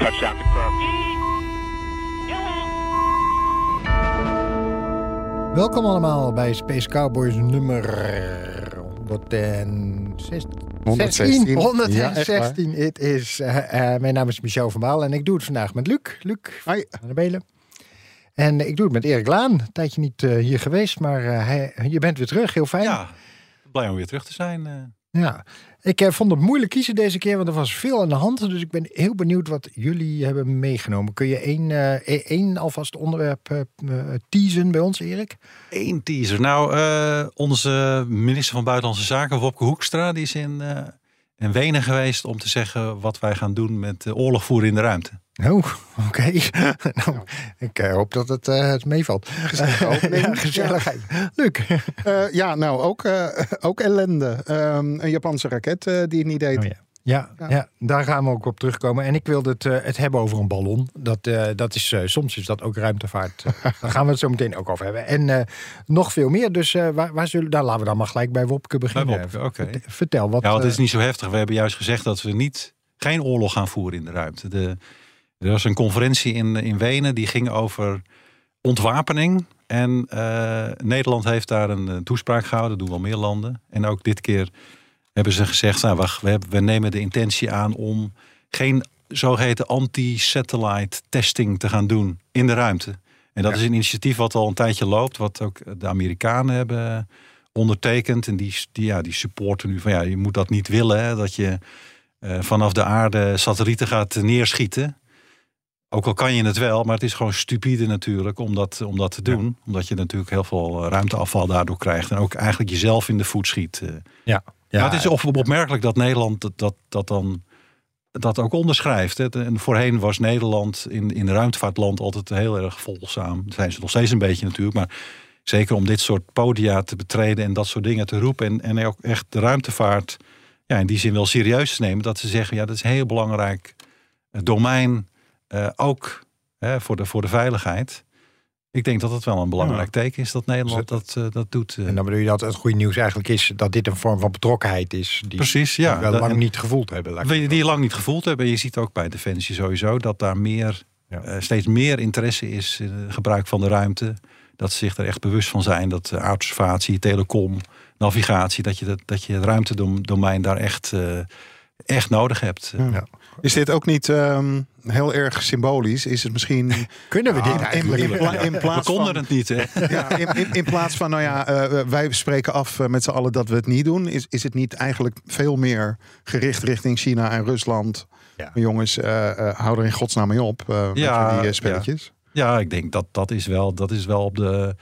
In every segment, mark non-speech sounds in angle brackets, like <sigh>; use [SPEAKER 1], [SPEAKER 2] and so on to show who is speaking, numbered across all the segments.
[SPEAKER 1] Touchdown confirmed.
[SPEAKER 2] Welkom allemaal bij Space Cowboys nummer 116.
[SPEAKER 3] 116.
[SPEAKER 2] 116. Het is, eh, eh, mijn naam is Michel van Baal en ik doe het vandaag met Luc. Luc
[SPEAKER 3] Hoi.
[SPEAKER 2] van de Belen. En ik doe het met Erik Laan. Een tijdje niet eh, hier geweest, maar eh, hij, je bent weer terug. Heel fijn.
[SPEAKER 4] Ja, blij om weer terug te zijn. eh.
[SPEAKER 2] Ja, ik eh, vond het moeilijk kiezen deze keer, want er was veel aan de hand. Dus ik ben heel benieuwd wat jullie hebben meegenomen. Kun je één, eh, e- één alvast onderwerp eh, teasen bij ons, Erik?
[SPEAKER 4] Eén teaser. Nou, onze minister van Buitenlandse Zaken, Wopke Hoekstra, die is in, in Wenen geweest om te zeggen wat wij gaan doen met eh, oorlog voeren in de ruimte.
[SPEAKER 2] Oh, <laughs> oké. <laughs> nou, ik eh, hoop dat het, eh, het meevalt. <laughs> gezelligheid. Luc.
[SPEAKER 3] Eh, ja, nou, ook, eh, ook ellende. Ehm, een Japanse raket eh, die het niet deed.
[SPEAKER 2] Oh ja. Ja, ja. daar gaan we ook op terugkomen. En ik wilde het, eh, het hebben over een ballon. Dat, eh, dat is, eh, soms is dat ook ruimtevaart. daar gaan we het zo meteen ook over hebben. En eh, nog veel meer. Dus eh, waar, waar zullen, daar laten we dan maar gelijk bij Wopke beginnen.
[SPEAKER 4] Bij Wopke,
[SPEAKER 2] Vertel, wat...
[SPEAKER 4] Ja, want het is niet zo heftig. We hebben juist gezegd dat we niet, geen oorlog gaan voeren in de ruimte. De, er was een conferentie in, in Wenen die ging over ontwapening. En eh, Nederland heeft daar een, toespraak gehouden. Dat doen wel meer landen. En ook dit keer hebben ze gezegd... Nou, wacht, we, hebben- we nemen de intentie aan om geen zogeheten anti-satellite testing te gaan doen in de ruimte. En dat is een initiatief wat al een tijdje loopt. Wat ook de Amerikanen hebben ondertekend. En die, die, ja, die supporten nu van ja, je moet dat niet willen. Hè, dat je eh, vanaf de aarde satellieten gaat neerschieten. Ook al kan je het wel, maar het is gewoon stupide natuurlijk om dat, om dat te doen. Omdat je natuurlijk heel veel ruimteafval daardoor krijgt. En ook eigenlijk jezelf in de voet schiet. eh.
[SPEAKER 2] ja, ja,
[SPEAKER 4] maar het is op- opmerkelijk dat Nederland dat, dat, dat dan dat ook onderschrijft. hè. En voorheen was Nederland in, in de ruimtevaartland altijd heel erg volgzaam. Dat zijn ze nog steeds een beetje natuurlijk. Maar zeker om dit soort podia te betreden en dat soort dingen te roepen. En, en ook echt de ruimtevaart ja, in die zin wel serieus te nemen. Dat ze zeggen, ja, dat is een heel belangrijk eh, domein. Eh, ook hè, voor, de, voor de veiligheid. Ik denk dat het wel een belangrijk teken is dat Nederland dat, eh, dat doet. eh.
[SPEAKER 2] En dan bedoel je dat het goede nieuws eigenlijk is dat dit een vorm van betrokkenheid is. Die,
[SPEAKER 4] Precies, ja.
[SPEAKER 2] die we
[SPEAKER 4] Dat-
[SPEAKER 2] lang niet gevoeld hebben.
[SPEAKER 4] die die lang niet gevoeld hebben. Je ziet ook bij Defensie sowieso dat daar meer,
[SPEAKER 2] Ja.
[SPEAKER 4] steeds meer interesse is in het gebruik van de ruimte. Dat ze zich er echt bewust van zijn dat aardobservatie, telecom, navigatie, dat je, dat, dat je het ruimtedomein daar echt, echt nodig hebt.
[SPEAKER 2] Ja.
[SPEAKER 3] Is dit ook niet ehm, heel erg symbolisch? Is het misschien <laughs>
[SPEAKER 2] Kunnen we dit
[SPEAKER 3] in, in,
[SPEAKER 2] eigenlijk?
[SPEAKER 3] in, pla- in
[SPEAKER 4] We
[SPEAKER 3] plaats
[SPEAKER 4] konden
[SPEAKER 3] van...
[SPEAKER 4] het niet, hè? <laughs>
[SPEAKER 3] Ja, in, in, in plaats van, nou ja, eh, wij spreken af eh, met z'n allen dat we het niet doen. Is, is het niet eigenlijk veel meer gericht richting China en Rusland?
[SPEAKER 2] Ja.
[SPEAKER 3] Jongens, eh eh, hou er in godsnaam mee op eh met eh, spelletjes.
[SPEAKER 4] Ja, ik denk dat dat is wel, dat is wel op de,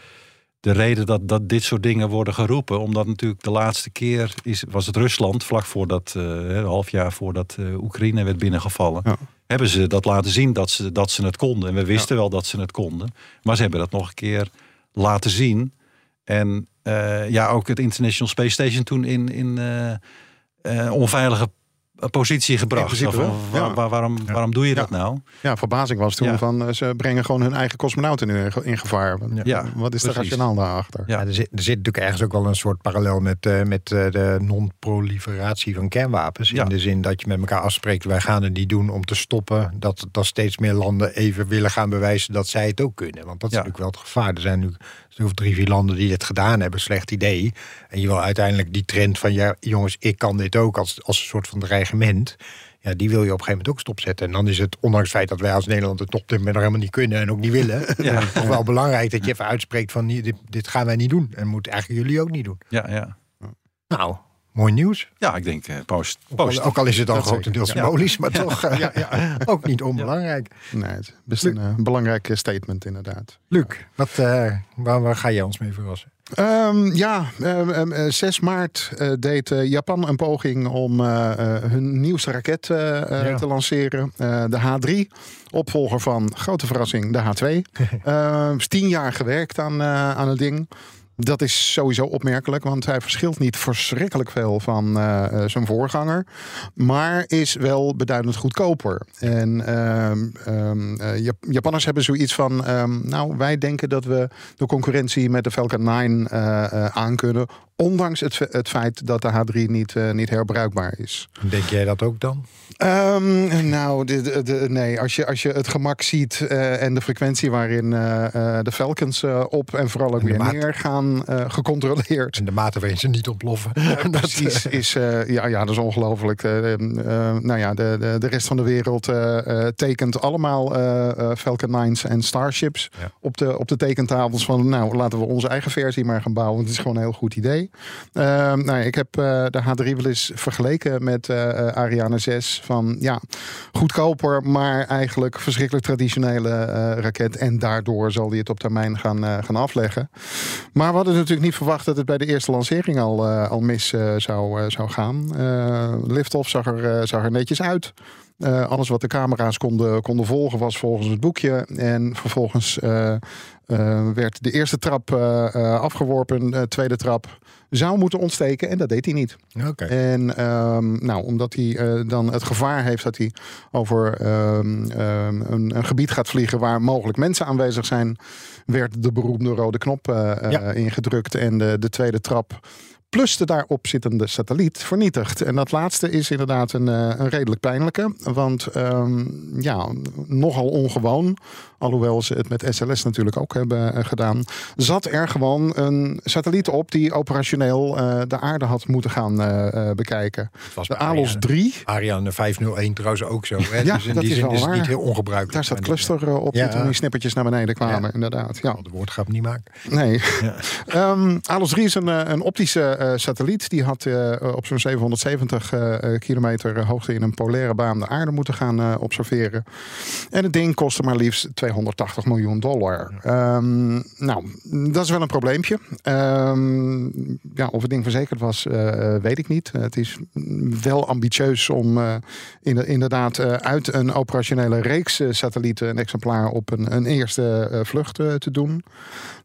[SPEAKER 4] de reden dat, dat dit soort dingen worden geroepen. Omdat natuurlijk de laatste keer is, was het Rusland, vlak voordat, een half jaar voordat eh, Oekraïne werd binnengevallen.
[SPEAKER 3] Ja.
[SPEAKER 4] Hebben ze dat laten zien dat ze, dat ze het konden. En we wisten wel dat ze het konden. Maar ze hebben dat nog een keer laten zien. En eh, ja, ook het International Space Station toen in, in onveilige positie gebracht. waarom, waarom doe je dat
[SPEAKER 3] Ja.
[SPEAKER 4] nou?
[SPEAKER 3] Ja, verbazing was toen
[SPEAKER 4] Ja.
[SPEAKER 3] van eh, ze brengen gewoon hun eigen cosmonauten nu in ge- in gevaar.
[SPEAKER 4] Ja,
[SPEAKER 3] Wat is de rationaal daarachter?
[SPEAKER 4] Ja.
[SPEAKER 2] Ja, er, zit, er zit natuurlijk ergens ook wel een soort parallel met, eh, met eh, de non-proliferatie van kernwapens.
[SPEAKER 4] Ja.
[SPEAKER 2] In de zin dat je met elkaar afspreekt, wij gaan het niet doen om te stoppen. Dat, dat steeds meer landen even willen gaan bewijzen dat zij het ook kunnen. Want dat is natuurlijk wel het gevaar. Er zijn nu of drie, vier landen die dit gedaan hebben. Slecht idee. En je wil uiteindelijk die trend van, ja jongens, ik kan dit ook als, als een soort van Ja, die wil je op een gegeven moment ook stopzetten. En dan is het, ondanks het feit dat wij als Nederland het op dit moment nog helemaal niet kunnen en ook niet willen, <laughs>
[SPEAKER 4] Ja. <laughs>
[SPEAKER 2] toch wel belangrijk dat je even uitspreekt van dit, dit gaan wij niet doen. En moet eigenlijk jullie ook niet doen.
[SPEAKER 4] Ja, ja.
[SPEAKER 2] Nou, mooi nieuws.
[SPEAKER 4] ja ik denk eh, post,
[SPEAKER 2] Ook al,
[SPEAKER 4] post.
[SPEAKER 2] ook al is het dan grotendeels symbolisch, maar <laughs> toch eh, ook niet onbelangrijk.
[SPEAKER 3] Nee, het is best een eh, belangrijk statement inderdaad.
[SPEAKER 2] Luc, wat, eh, waar, waar ga jij ons mee verrassen?
[SPEAKER 3] Ehm, ja, ehm, ehm, eh, 6 maart eh, deed eh, Japan een poging om hun nieuwste raket
[SPEAKER 2] Ja.
[SPEAKER 3] te lanceren. De H3, opvolger van, grote verrassing, de H2. <laughs> Ehm, is tien jaar gewerkt aan, aan het ding. Dat is sowieso opmerkelijk, want hij verschilt niet verschrikkelijk veel van eh, eh, zijn voorganger. Maar is wel beduidend goedkoper. En eh, Jap- Japanners hebben zoiets van: ehm, Nou, wij denken dat we de concurrentie met de Falcon 9 eh, eh, aankunnen. Ondanks het, het feit dat de H3 niet, eh, niet herbruikbaar is.
[SPEAKER 2] Denk jij dat ook dan?
[SPEAKER 3] Ehm, nou, de, de, de- nee, als je, als je het gemak ziet eh, en de frequentie waarin eh, de Falcons op en vooral ook
[SPEAKER 2] En
[SPEAKER 3] weer
[SPEAKER 2] maat.
[SPEAKER 3] neer gaan gecontroleerd.
[SPEAKER 2] En de mate waarin ze niet ontploffen. <laughs>
[SPEAKER 3] Precies, is, ja, ja, dat is ongelooflijk. Eh, eh, nou ja, de, de, de rest van de wereld tekent allemaal Falcon 9's en Starships
[SPEAKER 2] Ja.
[SPEAKER 3] op, de, op de tekentafels van, nou, laten we onze eigen versie maar gaan bouwen. Want het is gewoon een heel goed idee. Eh, nou, ik heb eh, de H3 wel eens vergeleken met eh, eh, Ariane 6 van, ja, goedkoper, maar eigenlijk verschrikkelijk traditionele raket. En daardoor zal die het op termijn gaan, gaan afleggen. Maar we hadden natuurlijk niet verwacht dat het bij de eerste lancering al, al mis zou, zou gaan. Liftoff zag er, zag er netjes uit. Eh, alles wat de camera's konden, konden volgen was volgens het boekje. En vervolgens eh, eh, werd de eerste trap afgeworpen. De tweede trap zou moeten ontsteken en dat deed hij niet. En ehm, nou, omdat hij dan het gevaar heeft dat hij over ehm, ehm, een, een gebied gaat vliegen waar mogelijk mensen aanwezig zijn, werd de beroemde rode knop ingedrukt en de, de tweede trap. Plus de daarop zittende satelliet vernietigd. En dat laatste is inderdaad een, eh, een redelijk pijnlijke. Want ehm, ja, nogal ongewoon. Alhoewel ze het met SLS natuurlijk ook hebben eh, gedaan. Zat er gewoon een satelliet op die operationeel eh, de aarde had moeten gaan eh, bekijken. De ALOS
[SPEAKER 2] Ariane-
[SPEAKER 3] 3.
[SPEAKER 2] Ariane 501 trouwens ook zo. Hè?
[SPEAKER 3] Ja,
[SPEAKER 2] dus in
[SPEAKER 3] dat
[SPEAKER 2] die
[SPEAKER 3] is
[SPEAKER 2] zin
[SPEAKER 3] wel
[SPEAKER 2] is het
[SPEAKER 3] waar.
[SPEAKER 2] niet heel ongebruikelijk.
[SPEAKER 3] Daar staat
[SPEAKER 2] Maar
[SPEAKER 3] cluster op
[SPEAKER 2] Ja.
[SPEAKER 3] toen die snippertjes naar beneden kwamen.
[SPEAKER 2] Ja.
[SPEAKER 3] Inderdaad, ja.
[SPEAKER 2] de woordgrap niet maken.
[SPEAKER 3] Nee.
[SPEAKER 2] Ja.
[SPEAKER 3] Ehm ALOS 3 is een, een optische satelliet. Die had eh, op zo'n 770 eh, eh, kilometer eh, hoogte in een polaire baan de aarde moeten gaan eh, observeren. En het ding kostte maar liefst 280 miljoen dollar. Ehm, nou, dat is wel een probleempje. Ehm, ja, of het ding verzekerd was, eh, eh, weet ik niet. Het is wel ambitieus om eh, in- inderdaad eh, uit een operationele reeks eh, satellieten een exemplaar op een, een eerste eh, vlucht eh, te doen.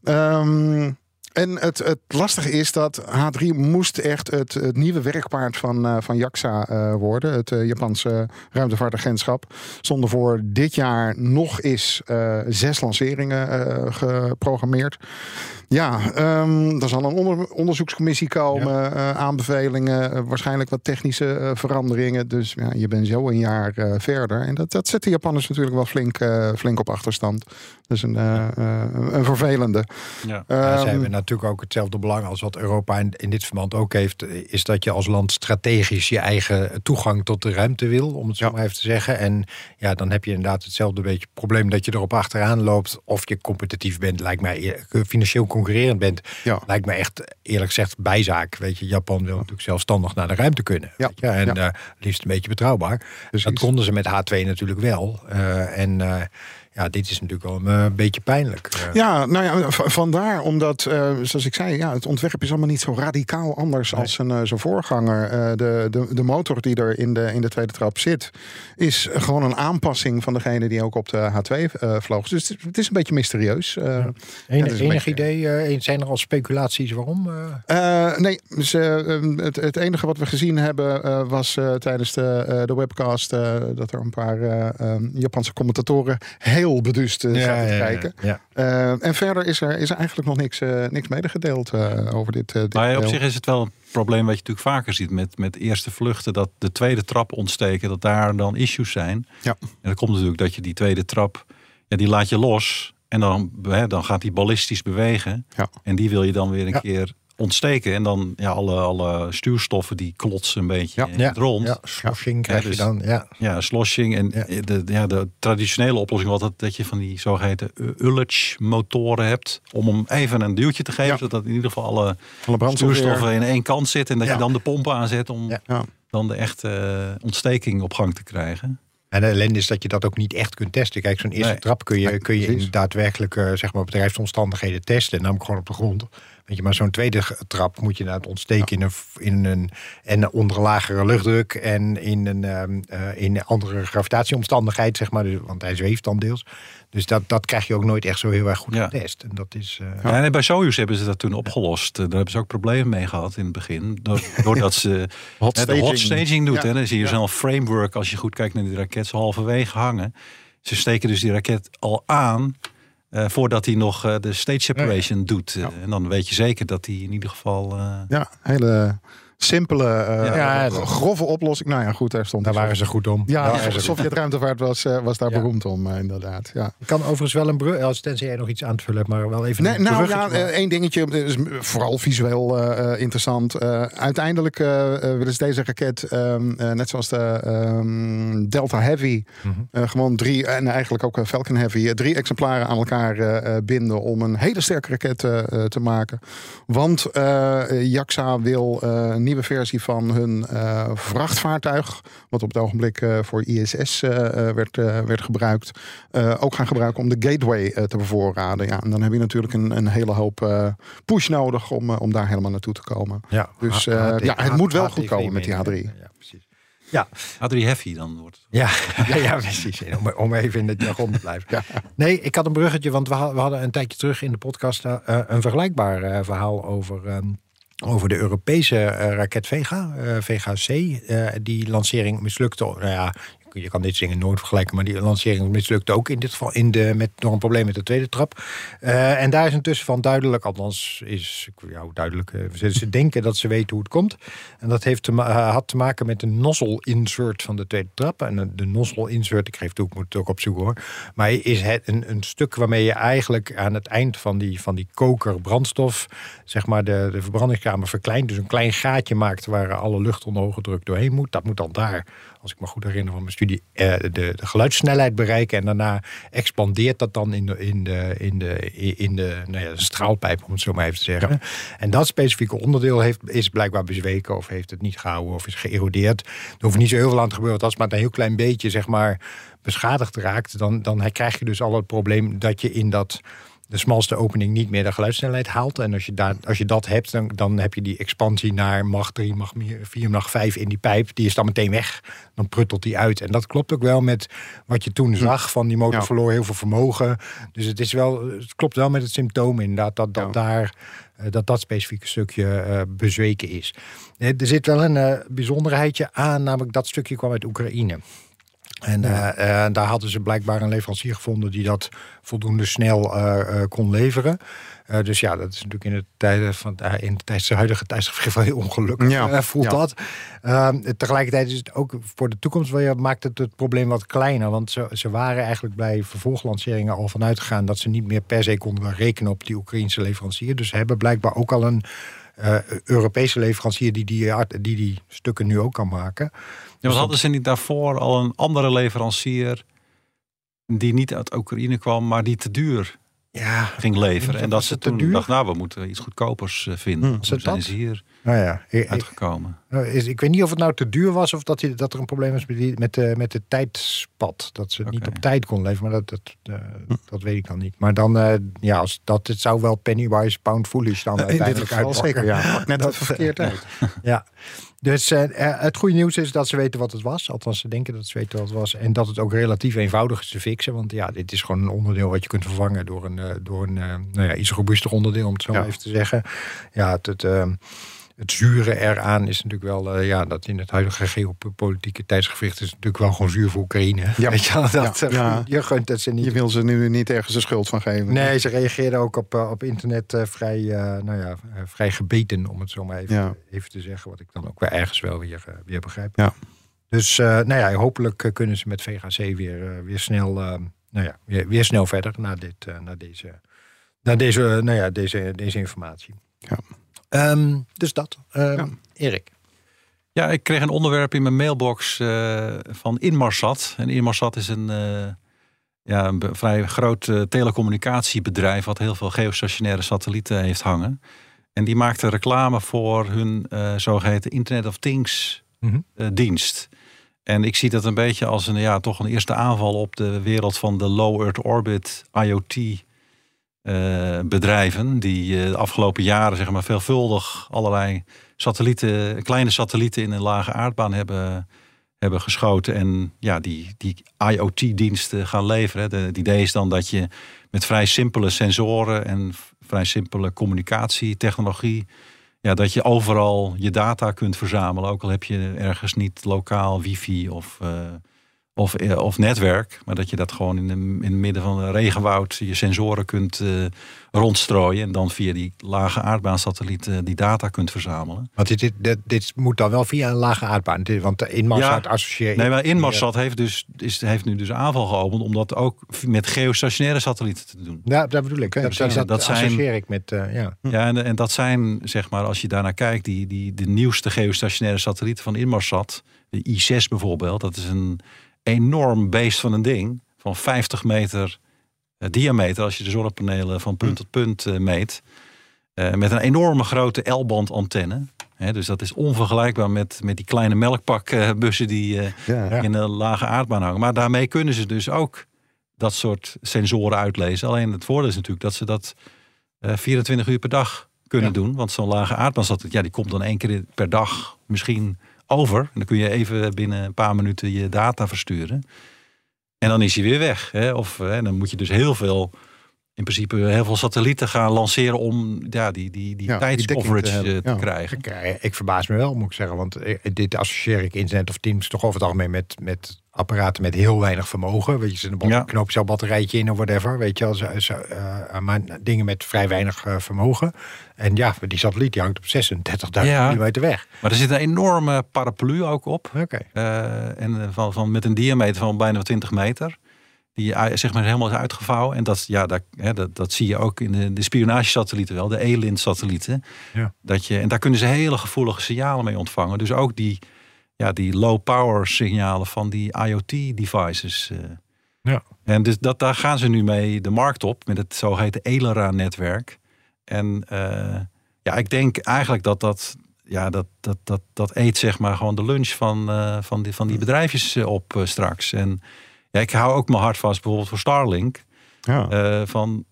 [SPEAKER 3] Ehm, en het, het lastige is dat H3 moest echt het, nieuwe werkpaard van, eh, van JAXA eh, worden. Het eh, Japanse ruimtevaartagentschap. Stonden voor dit jaar nog eens zes lanceringen geprogrammeerd. Ja, ehm er zal een onder- onderzoekscommissie komen, eh, aanbevelingen, eh, waarschijnlijk wat technische eh, veranderingen. Dus ja, je bent zo een jaar eh, verder. En dat, dat zet de Japanners natuurlijk wel flink, eh, flink op achterstand. Dat is een, eh, eh, een vervelende.
[SPEAKER 4] Ja.
[SPEAKER 2] Ja, ze
[SPEAKER 3] Ehm,
[SPEAKER 2] hebben natuurlijk ook hetzelfde belang als wat Europa in, in dit verband ook heeft. Is dat je als land strategisch je eigen toegang tot de ruimte wil, om het zo
[SPEAKER 3] Ja.
[SPEAKER 2] maar even te zeggen. En ja, dan heb je inderdaad hetzelfde beetje probleem dat je erop achteraan loopt. Of je competitief bent, lijkt mij financieel concurrerend bent.
[SPEAKER 3] Ja.
[SPEAKER 2] Lijkt me echt eerlijk gezegd bijzaak. Weet je, Japan wil natuurlijk zelfstandig naar de ruimte kunnen.
[SPEAKER 3] Ja.
[SPEAKER 2] Weet je? En eh, liefst een beetje betrouwbaar.
[SPEAKER 3] Precies.
[SPEAKER 2] Dat konden ze met H2 natuurlijk wel. Eh, en eh, ja, dit is natuurlijk wel een eh, beetje pijnlijk. Eh,
[SPEAKER 3] Ja, nou ja, vandaar omdat, eh, zoals ik zei, ja, het ontwerp is allemaal niet zo radicaal anders als zijn, zijn voorganger. De, de, de motor die er in de, in de tweede trap zit, is gewoon een aanpassing van degene die ook op de H2 eh, vloog. Dus het, is- het is een beetje mysterieus. Eh,
[SPEAKER 2] Enig,
[SPEAKER 3] beetje-
[SPEAKER 2] idee? zijn er al speculaties waarom?
[SPEAKER 3] nee, dus, eh, ehm, het, het enige wat we gezien hebben was tijdens de, de webcast dat er een paar eh, ehm, Japanse commentatoren heel beduust eh, zaten te kijken.
[SPEAKER 2] ja.
[SPEAKER 3] Eh, en verder is er, is er eigenlijk nog niks, eh, niks medegedeeld eh, over dit. eh, dit
[SPEAKER 4] Maar op zich is het wel een probleem wat je natuurlijk vaker ziet met, met eerste vluchten. Dat de tweede trap ontsteken, dat daar dan issues zijn.
[SPEAKER 3] Ja.
[SPEAKER 4] En dat komt natuurlijk dat je die tweede trap, ja, die laat je los. En dan, hè, dan gaat die ballistisch bewegen.
[SPEAKER 3] Ja.
[SPEAKER 4] En die wil je dan weer een
[SPEAKER 2] Ja.
[SPEAKER 4] keer ontsteken. En dan ja, alle, alle stuurstoffen die klotsen een beetje
[SPEAKER 3] Ja.
[SPEAKER 4] rond.
[SPEAKER 2] Ja, sloshing krijg
[SPEAKER 4] Ja, dus-
[SPEAKER 2] je dan. Ja.
[SPEAKER 4] Ja, sloshing. En
[SPEAKER 2] Ja.
[SPEAKER 4] de, ja, de traditionele oplossing was dat, dat je van die zogeheten Ullage motoren hebt. Om hem even een duwtje te geven.
[SPEAKER 3] Ja.
[SPEAKER 4] Zodat in ieder geval alle
[SPEAKER 3] Alle
[SPEAKER 4] stuurstoffen
[SPEAKER 3] weer.
[SPEAKER 4] in één kant zitten. En dat
[SPEAKER 2] Ja.
[SPEAKER 4] je dan de pomp aanzet om
[SPEAKER 2] Ja.
[SPEAKER 3] Ja.
[SPEAKER 4] dan de echte eh, ontsteking op gang te krijgen.
[SPEAKER 2] En de ellende is dat je dat ook niet echt kunt testen. Kijk, zo'n eerste
[SPEAKER 4] Nee.
[SPEAKER 2] trap kun je, kun je in daadwerkelijke zeg maar, bedrijfsomstandigheden testen. Namelijk gewoon op de grond. Weet je, maar zo'n tweede trap moet je inderdaad ontsteken in, een, in een en onder een lagere luchtdruk en in een ehm, eh, in een andere gravitatieomstandigheid, zeg maar. Dus, want hij zweeft dan deels. Dus dat, dat krijg je ook nooit echt zo heel erg goed
[SPEAKER 4] Ja.
[SPEAKER 2] getest. En dat is. eh,
[SPEAKER 4] Ja, nee, bij Soyuz hebben ze dat toen opgelost. Eh, Daar hebben ze ook problemen mee gehad in het begin. Door- <laughs> Doordat ze
[SPEAKER 3] Hot
[SPEAKER 4] de hot
[SPEAKER 3] staging.
[SPEAKER 4] staging doet.
[SPEAKER 3] Ja,
[SPEAKER 4] Hè. Dan zie je
[SPEAKER 3] ja.
[SPEAKER 4] zo'n framework als je goed kijkt naar die raket. Halverwege hangen. Ze steken dus die raket al aan. Eh, voordat hij nog eh, de stage separation doet. Eh, En dan weet je zeker dat hij in ieder geval...
[SPEAKER 3] Ja, hele simpele, eh,
[SPEAKER 2] Ja,
[SPEAKER 3] gro- grove oplossing. Nou ja, goed, daar stond
[SPEAKER 2] daar waren ze goed om.
[SPEAKER 3] Ja,
[SPEAKER 2] Daar
[SPEAKER 3] de. Sovjet-ruimtevaart was, eh, was daar
[SPEAKER 2] Ja.
[SPEAKER 3] beroemd om, eh, inderdaad. Ja.
[SPEAKER 2] Ik kan overigens wel een brug, als tenzij jij nog iets aan te vullen maar wel even
[SPEAKER 3] Nee,
[SPEAKER 2] een
[SPEAKER 3] nou ja, één dingetje, is vooral visueel eh, eh, interessant. Eh, uiteindelijk willen ze deze raket, ehm, eh, net zoals de ehm, Delta Heavy,
[SPEAKER 2] Mhm.
[SPEAKER 3] eh, gewoon drie, en eigenlijk ook Falcon Heavy, drie exemplaren aan elkaar binden om een hele sterke raket te maken. Want eh JAXA wil eh, een nieuwe versie van hun eh, vrachtvaartuig, wat op het ogenblik eh, voor ISS eh, eh, werd, eh, werd gebruikt, eh, ook gaan gebruiken om de gateway eh, te bevoorraden. Ja, en dan heb je natuurlijk een, een hele hoop eh, push nodig om, om daar helemaal naartoe te komen.
[SPEAKER 2] Ja,
[SPEAKER 3] Dus, eh, ja, het moet wel goed komen met die
[SPEAKER 2] meen ik.
[SPEAKER 3] H3.
[SPEAKER 2] Ja, precies. Ja,
[SPEAKER 4] H3 Heavy dan wordt het.
[SPEAKER 2] ja, <laughs> ja, ja, precies. Om, om even in het jargon te blijven. <laughs> Nee, ik had een bruggetje, want we, ha- we hadden een tijdje terug in de podcast een vergelijkbaar eh, verhaal over, ehm, over de Europese eh, raket Vega, eh, Vega C. Eh, die lancering mislukte. Nou ja, je- kan dit zingen nooit vergelijken, maar die lancering mislukte ook in dit geval in de, met, door een probleem met de tweede trap. Eh, en daar is intussen van duidelijk, althans is ja, duidelijk, eh, ze, denken dat ze weten hoe het komt. En dat heeft te eh, had te maken met de nozzle insert van de tweede trap. En de nozzle insert, ik geef ook, ik moet het ook opzoeken hoor. Maar is het een, een stuk waarmee je eigenlijk aan het eind van die, van die koker brandstof, zeg maar de, de verbrandingskamer verkleint. Dus een klein gaatje maakt waar alle lucht onder hoge druk doorheen moet. Dat moet dan daar, als ik me goed herinner van mijn studie, eh, de, de geluidssnelheid bereiken. En daarna expandeert dat dan in de, in de, in de, in de, nou ja, de straalpijp, om het zo maar even te zeggen. En dat specifieke onderdeel heeft, is blijkbaar bezweken of heeft het niet gehouden of is geërodeerd. Er hoeft niet zo heel veel aan te gebeuren. Als het maar een heel klein beetje, zeg maar, beschadigd raakt, dan, dan krijg je dus al het probleem dat je in dat de smalste opening niet meer de geluidssnelheid haalt. En als je, daar, als je dat hebt, dan, dan heb je die expansie naar mag 3, mag 4, mag 5 in die pijp. Die is dan meteen weg. Dan pruttelt die uit. En dat klopt ook wel met wat je toen zag. Van die motor
[SPEAKER 3] Ja.
[SPEAKER 2] verloor heel veel vermogen. Dus het, is wel, het klopt wel met het symptoom inderdaad. Dat dat,
[SPEAKER 3] Ja.
[SPEAKER 2] daar, eh, dat, dat specifieke stukje eh, bezweken is. Eh, Er zit wel een bijzonderheidje aan. Namelijk dat stukje kwam uit Oekraïne. En eh, eh, daar hadden ze blijkbaar een leverancier gevonden die dat voldoende snel eh, kon leveren. Dus ja, dat is natuurlijk in de tijden van in de tijdens de huidige tijdsgegeven wel heel ongelukkig.
[SPEAKER 3] Ja,
[SPEAKER 2] voelt
[SPEAKER 3] ja.
[SPEAKER 2] dat. Ehm, tegelijkertijd is het ook voor de toekomst wel, ja, maakt het het probleem wat kleiner. Want ze, ze waren eigenlijk bij vervolglanceringen al vanuit gegaan dat ze niet meer per se konden rekenen op die Oekraïnse leverancier. Dus ze hebben blijkbaar ook al een Europese leverancier die die, die die stukken nu ook kan maken.
[SPEAKER 4] Ja, wat hadden ze niet daarvoor al een andere leverancier die niet uit Oekraïne kwam, maar die te duur
[SPEAKER 2] Ja,
[SPEAKER 4] ging leveren. En dat
[SPEAKER 2] Was
[SPEAKER 4] ze toen
[SPEAKER 2] duur?
[SPEAKER 4] dachten, nou, we moeten iets goedkopers eh, vinden.
[SPEAKER 3] Hm.
[SPEAKER 4] Zijn
[SPEAKER 2] dat?
[SPEAKER 4] ze hier
[SPEAKER 2] nou ja. Ik,
[SPEAKER 4] uitgekomen.
[SPEAKER 2] nou, is, ik weet niet of het nou te duur was of dat, dat er een probleem was met, die, met, de, met de tijdspad. Dat ze het niet op tijd kon leveren, maar dat, dat, eh, dat weet ik dan niet. Maar dan, eh, ja, als dat, het zou wel pennywise, pound foolish dan uiteindelijk uitpakken.
[SPEAKER 3] zeker, ja. Net
[SPEAKER 2] Dat-
[SPEAKER 3] verkeerd uit.
[SPEAKER 2] Ja, <laughs> dus eh, eh, het goede nieuws is dat ze weten wat het was. Althans, ze denken dat ze weten wat het was. En dat het ook relatief eenvoudig is te fixen. Want ja, dit is gewoon een onderdeel wat je kunt vervangen door een, eh, door een nou ja, iets robuuster onderdeel, om het zo
[SPEAKER 3] Ja.
[SPEAKER 2] maar even te zeggen. Ja, het, het, ehm, het zure eraan is natuurlijk wel, eh, ja, dat in het huidige geopolitieke tijdsgewicht is natuurlijk wel gewoon zuur voor Oekraïne.
[SPEAKER 3] Ja.
[SPEAKER 2] Weet je dat,
[SPEAKER 3] Ja.
[SPEAKER 2] eh,
[SPEAKER 3] Ja.
[SPEAKER 2] je gunt het ze niet.
[SPEAKER 3] Je wil ze nu niet ergens de schuld van geven.
[SPEAKER 2] Nee, ze reageerden ook op, eh, op internet vrij, nou ja, vrij gebeten, om het zo maar even,
[SPEAKER 3] Ja.
[SPEAKER 2] even te zeggen. Wat ik dan ook weer ergens wel weer, weer begrijp.
[SPEAKER 3] Ja.
[SPEAKER 2] Dus nou ja, hopelijk kunnen ze met VGC weer, eh, weer, snel, nou ja, weer, weer snel verder naar, dit, naar, deze, naar deze, nou ja, deze, deze informatie.
[SPEAKER 3] Ja.
[SPEAKER 2] Ehm, dus dat. Ehm,
[SPEAKER 3] Ja.
[SPEAKER 2] Erik.
[SPEAKER 4] Ja, ik kreeg een onderwerp in mijn mailbox eh, van Inmarsat. En Inmarsat is een, eh, ja, een vrij groot eh, telecommunicatiebedrijf... wat heel veel geostationaire satellieten heeft hangen. En die maakte reclame voor hun eh, zogeheten Internet of Things
[SPEAKER 2] Mhm.
[SPEAKER 4] eh, dienst. En ik zie dat een beetje als een, ja, toch een eerste aanval op de wereld van de low Earth orbit IoT eh, bedrijven die eh, de afgelopen jaren zeg maar, veelvuldig allerlei satellieten, kleine satellieten in een lage aardbaan hebben, hebben geschoten. En ja, die, die IoT-diensten gaan leveren. De, het idee is dan dat je met vrij simpele sensoren en vrij simpele communicatietechnologie. Ja, dat je overal je data kunt verzamelen. Ook al heb je ergens niet lokaal wifi of, uh, of, eh, of netwerk. Maar dat je dat gewoon in, de, in het midden van een regenwoud je sensoren kunt uh, rondstrooien. En dan via die lage aardbaansatelliet uh, die data kunt verzamelen.
[SPEAKER 2] Want dit, dit, dit, dit, moet dan wel via een lage aardbaan. Want Inmarsat ja, associeert...
[SPEAKER 4] Nee, maar Inmarsat heeft, dus, is, heeft nu dus aanval geopend... om dat ook met geostationaire satellieten te doen.
[SPEAKER 2] Ja, dat bedoel ik. Dat, dat, dat zijn, associeer ik met... Uh, ja,
[SPEAKER 4] ja en, en dat zijn, zeg maar, als je daarnaar kijkt... die, die, de nieuwste geostationaire satellieten van Inmarsat... de I6 bijvoorbeeld, dat is een enorm beest van een ding. Van 50 meter uh, diameter als je de zonnepanelen van punt tot punt uh, meet. Uh, met een enorme grote L-band antenne. He, dus dat is onvergelijkbaar met, met die kleine melkpakbussen die ja, ja. in een lage aardbaan hangen. Maar daarmee kunnen ze dus ook dat soort sensoren uitlezen. Alleen het voordeel is natuurlijk dat ze dat 24 uur per dag kunnen ja. doen. Want zo'n lage aardbaan, ja, die komt dan één keer per dag misschien over. En dan kun je even binnen een paar minuten je data versturen. En dan is hij weer weg. Hè? Of hè, dan moet je dus heel veel, in principe heel veel satellieten gaan lanceren om ja, die, die, die ja, tijdscoverage te, te, krijgen.
[SPEAKER 2] Ik, ik, verbaas me wel, moet ik zeggen. Want dit associeer ik internet of Teams toch over het algemeen met, met apparaten met heel weinig vermogen. Weet je, een ja. knoop zo'n batterijtje in of whatever. Weet je, zo, zo, uh, maar dingen met vrij weinig uh, vermogen. En ja, die satelliet die hangt op 36.000 ja. kilometer weg.
[SPEAKER 4] Maar er zit een enorme paraplu ook op.
[SPEAKER 2] Oké. Okay.
[SPEAKER 4] Uh, en van, van, met een diameter van bijna 20 meter. Die zeg maar helemaal is uitgevouwen. En dat, ja, dat, hè, dat, dat zie je ook in de, de spionagesatellieten wel. De ELINT-satellieten.
[SPEAKER 2] Ja.
[SPEAKER 4] Dat je, en daar kunnen ze hele gevoelige signalen mee ontvangen. Dus ook die ja, die low power signalen van die IoT devices. Uh.
[SPEAKER 2] Ja.
[SPEAKER 4] En dus dat, daar gaan ze nu mee de markt op met het zogeheten ELERA-netwerk. En uh, ja, ik denk eigenlijk dat dat, ja, dat, dat, dat, dat eet zeg maar gewoon de lunch van, uh, van, die, van die bedrijfjes op straks. En ja, ik hou ook mijn hart vast bijvoorbeeld voor Starlink.
[SPEAKER 2] Ja.
[SPEAKER 4] van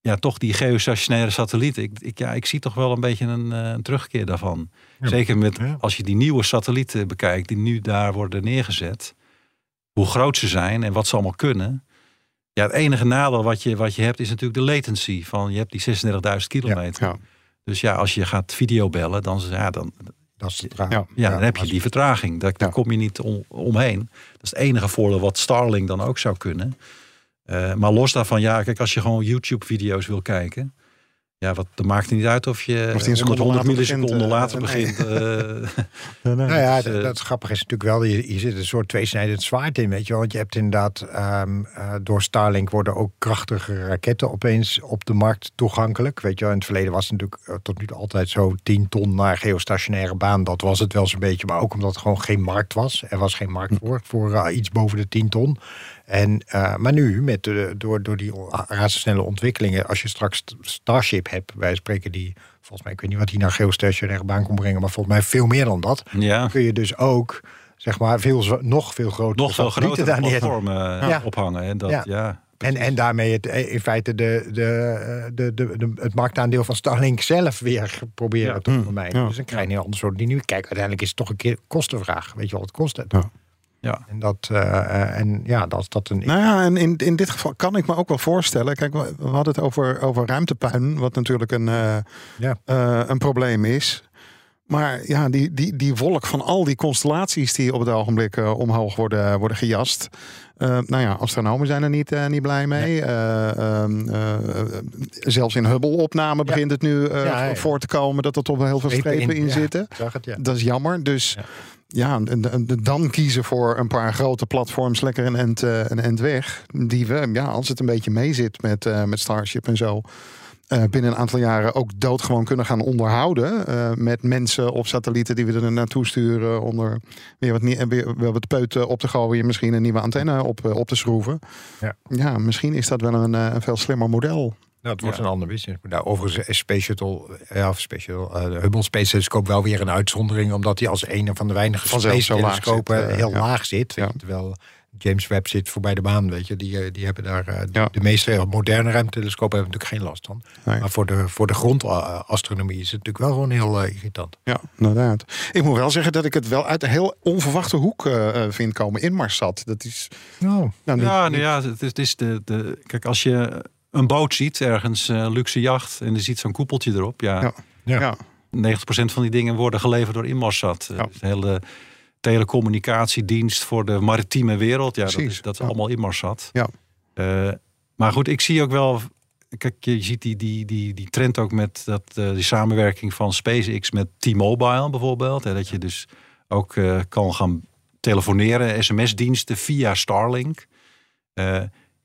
[SPEAKER 4] ja, toch die geostationaire satellieten. Ik, ik, ja, ik zie toch wel een beetje een, een terugkeer daarvan. Ja, Zeker met als je die nieuwe satellieten bekijkt, die nu daar worden neergezet. Hoe groot ze zijn en wat ze allemaal kunnen. Ja, het enige nadeel wat je, wat je hebt is natuurlijk de latency. Van, je hebt die 36.000 kilometer.
[SPEAKER 3] Ja,
[SPEAKER 4] dus ja, als je gaat videobellen, dan, ja, dan,
[SPEAKER 2] dat is ja,
[SPEAKER 4] ja, ja, dan heb je die vertraging. Daar, daar kom je niet om, omheen. Dat is het enige voordeel wat Starlink dan ook zou kunnen. Uh, maar los daarvan, ja, kijk, als je gewoon YouTube-video's wil kijken. Ja, wat, dat maakt niet uit of je
[SPEAKER 3] of 100,
[SPEAKER 4] 100 milliseconden later begint. <laughs> Uh,
[SPEAKER 2] nee, nou ja, dus, dat, dat grappige is natuurlijk wel, je, je zit een soort tweesnijdend zwaard in, weet je Want je hebt inderdaad, um, uh, door Starlink worden ook krachtige raketten opeens op de markt toegankelijk. Weet je wel, in het verleden was het natuurlijk uh, tot nu toe altijd zo 10 ton naar geostationaire baan. Dat was het wel zo'n beetje, maar ook omdat het gewoon geen markt was. Er was geen markt voor, voor iets boven de 10 ton. En, uh, maar nu, met de, door, door die razendsnelle ontwikkelingen, als je straks Starship hebt, wij spreken die, volgens mij, ik weet niet wat die naar geostationaire baan kon brengen, maar volgens mij veel meer dan dat,
[SPEAKER 4] ja.
[SPEAKER 2] kun je dus ook, zeg maar, veel, nog veel groter
[SPEAKER 4] nog veel groter daar platformen ja. ophangen. En dat, ja. ja
[SPEAKER 2] en, en daarmee het, in feite de, de, de, de, de, het marktaandeel van Starlink zelf weer proberen ja. te vermijden. Ja. Dus dan krijg je een ander soort dynamiek. Kijk, uiteindelijk is het toch een keer kostenvraag. Weet je wat het kost? Het?
[SPEAKER 4] Ja. Ja.
[SPEAKER 2] En dat, uh, en ja, dat, dat een.
[SPEAKER 3] Nou ja, en in, in dit geval kan ik me ook wel voorstellen. Kijk, we, we hadden het over, over ruimtepuin, wat natuurlijk een, uh,
[SPEAKER 2] ja.
[SPEAKER 3] uh, een probleem is. Maar ja, die, die, die wolk van al die constellaties die op het ogenblik omhoog worden, worden gejast. nou ja, astronomen zijn er niet, niet blij mee. Ehm, zelfs in Hubble-opname ja. begint het nu ja, voor te komen dat er toch wel heel veel strepen in, in zitten.
[SPEAKER 2] Het,
[SPEAKER 3] dat is jammer. Dus ja, dan kiezen voor een paar grote platforms lekker een end, uh, een end weg. Die we, ja, als het een beetje meezit met, uh, met Starship en zo. Uh, binnen een aantal jaren ook doodgewoon kunnen gaan onderhouden. met mensen of satellieten die we er naartoe sturen. Onder weer wat, weer, weer wat peuten op te gooien. Misschien een nieuwe antenne op, op te schroeven.
[SPEAKER 2] Ja.
[SPEAKER 3] ja, misschien is dat wel een, een veel slimmer model.
[SPEAKER 2] Nou, het wordt ja. een ander business. Nou, overigens is Space Shuttle, ja, Space Shuttle, uh, Hubble Space Telescope wel weer een uitzondering, omdat hij als een van de weinige Space telescopen heel
[SPEAKER 3] ja.
[SPEAKER 2] laag zit.
[SPEAKER 3] Ja.
[SPEAKER 2] Terwijl James Webb zit voorbij de maan, weet je. Die, eh, die hebben daar eh,
[SPEAKER 3] Ja.
[SPEAKER 2] de meeste moderne ruimtelescopen hebben natuurlijk geen last van.
[SPEAKER 3] Nee.
[SPEAKER 2] Maar voor de, voor de grondastronomie is het natuurlijk wel gewoon heel eh, irritant.
[SPEAKER 3] Ja, inderdaad. Ik moet wel zeggen dat ik het wel uit een heel onverwachte hoek eh, eh, vind komen. In Marsat. Dat is. Nou, niet-
[SPEAKER 4] Ja, nou ja, het is, het is de, de. Kijk, als je een boot ziet ergens, een luxe jacht, en je ziet zo'n koepeltje erop, ja,
[SPEAKER 3] Ja.
[SPEAKER 2] Ja.
[SPEAKER 3] ja.
[SPEAKER 4] 90% van die dingen worden geleverd door Inmarsat.
[SPEAKER 3] Ja.
[SPEAKER 4] De hele telecommunicatiedienst voor de maritieme wereld, ja, dat is, dat is
[SPEAKER 3] ja.
[SPEAKER 4] allemaal Inmarsat.
[SPEAKER 3] Ja.
[SPEAKER 4] Eh, maar goed, ik zie ook wel. Kijk, je ziet die, die, die, die trend ook met dat, eh, die samenwerking van SpaceX met T-Mobile bijvoorbeeld. Hè, dat je dus ook eh, kan gaan telefoneren, sms-diensten via Starlink.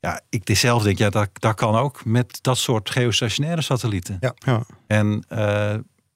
[SPEAKER 4] Ja, ik zelf denk, ja, dat, dat kan ook met dat soort geostationaire satellieten.
[SPEAKER 2] Ja.
[SPEAKER 3] Ja.
[SPEAKER 4] En eh,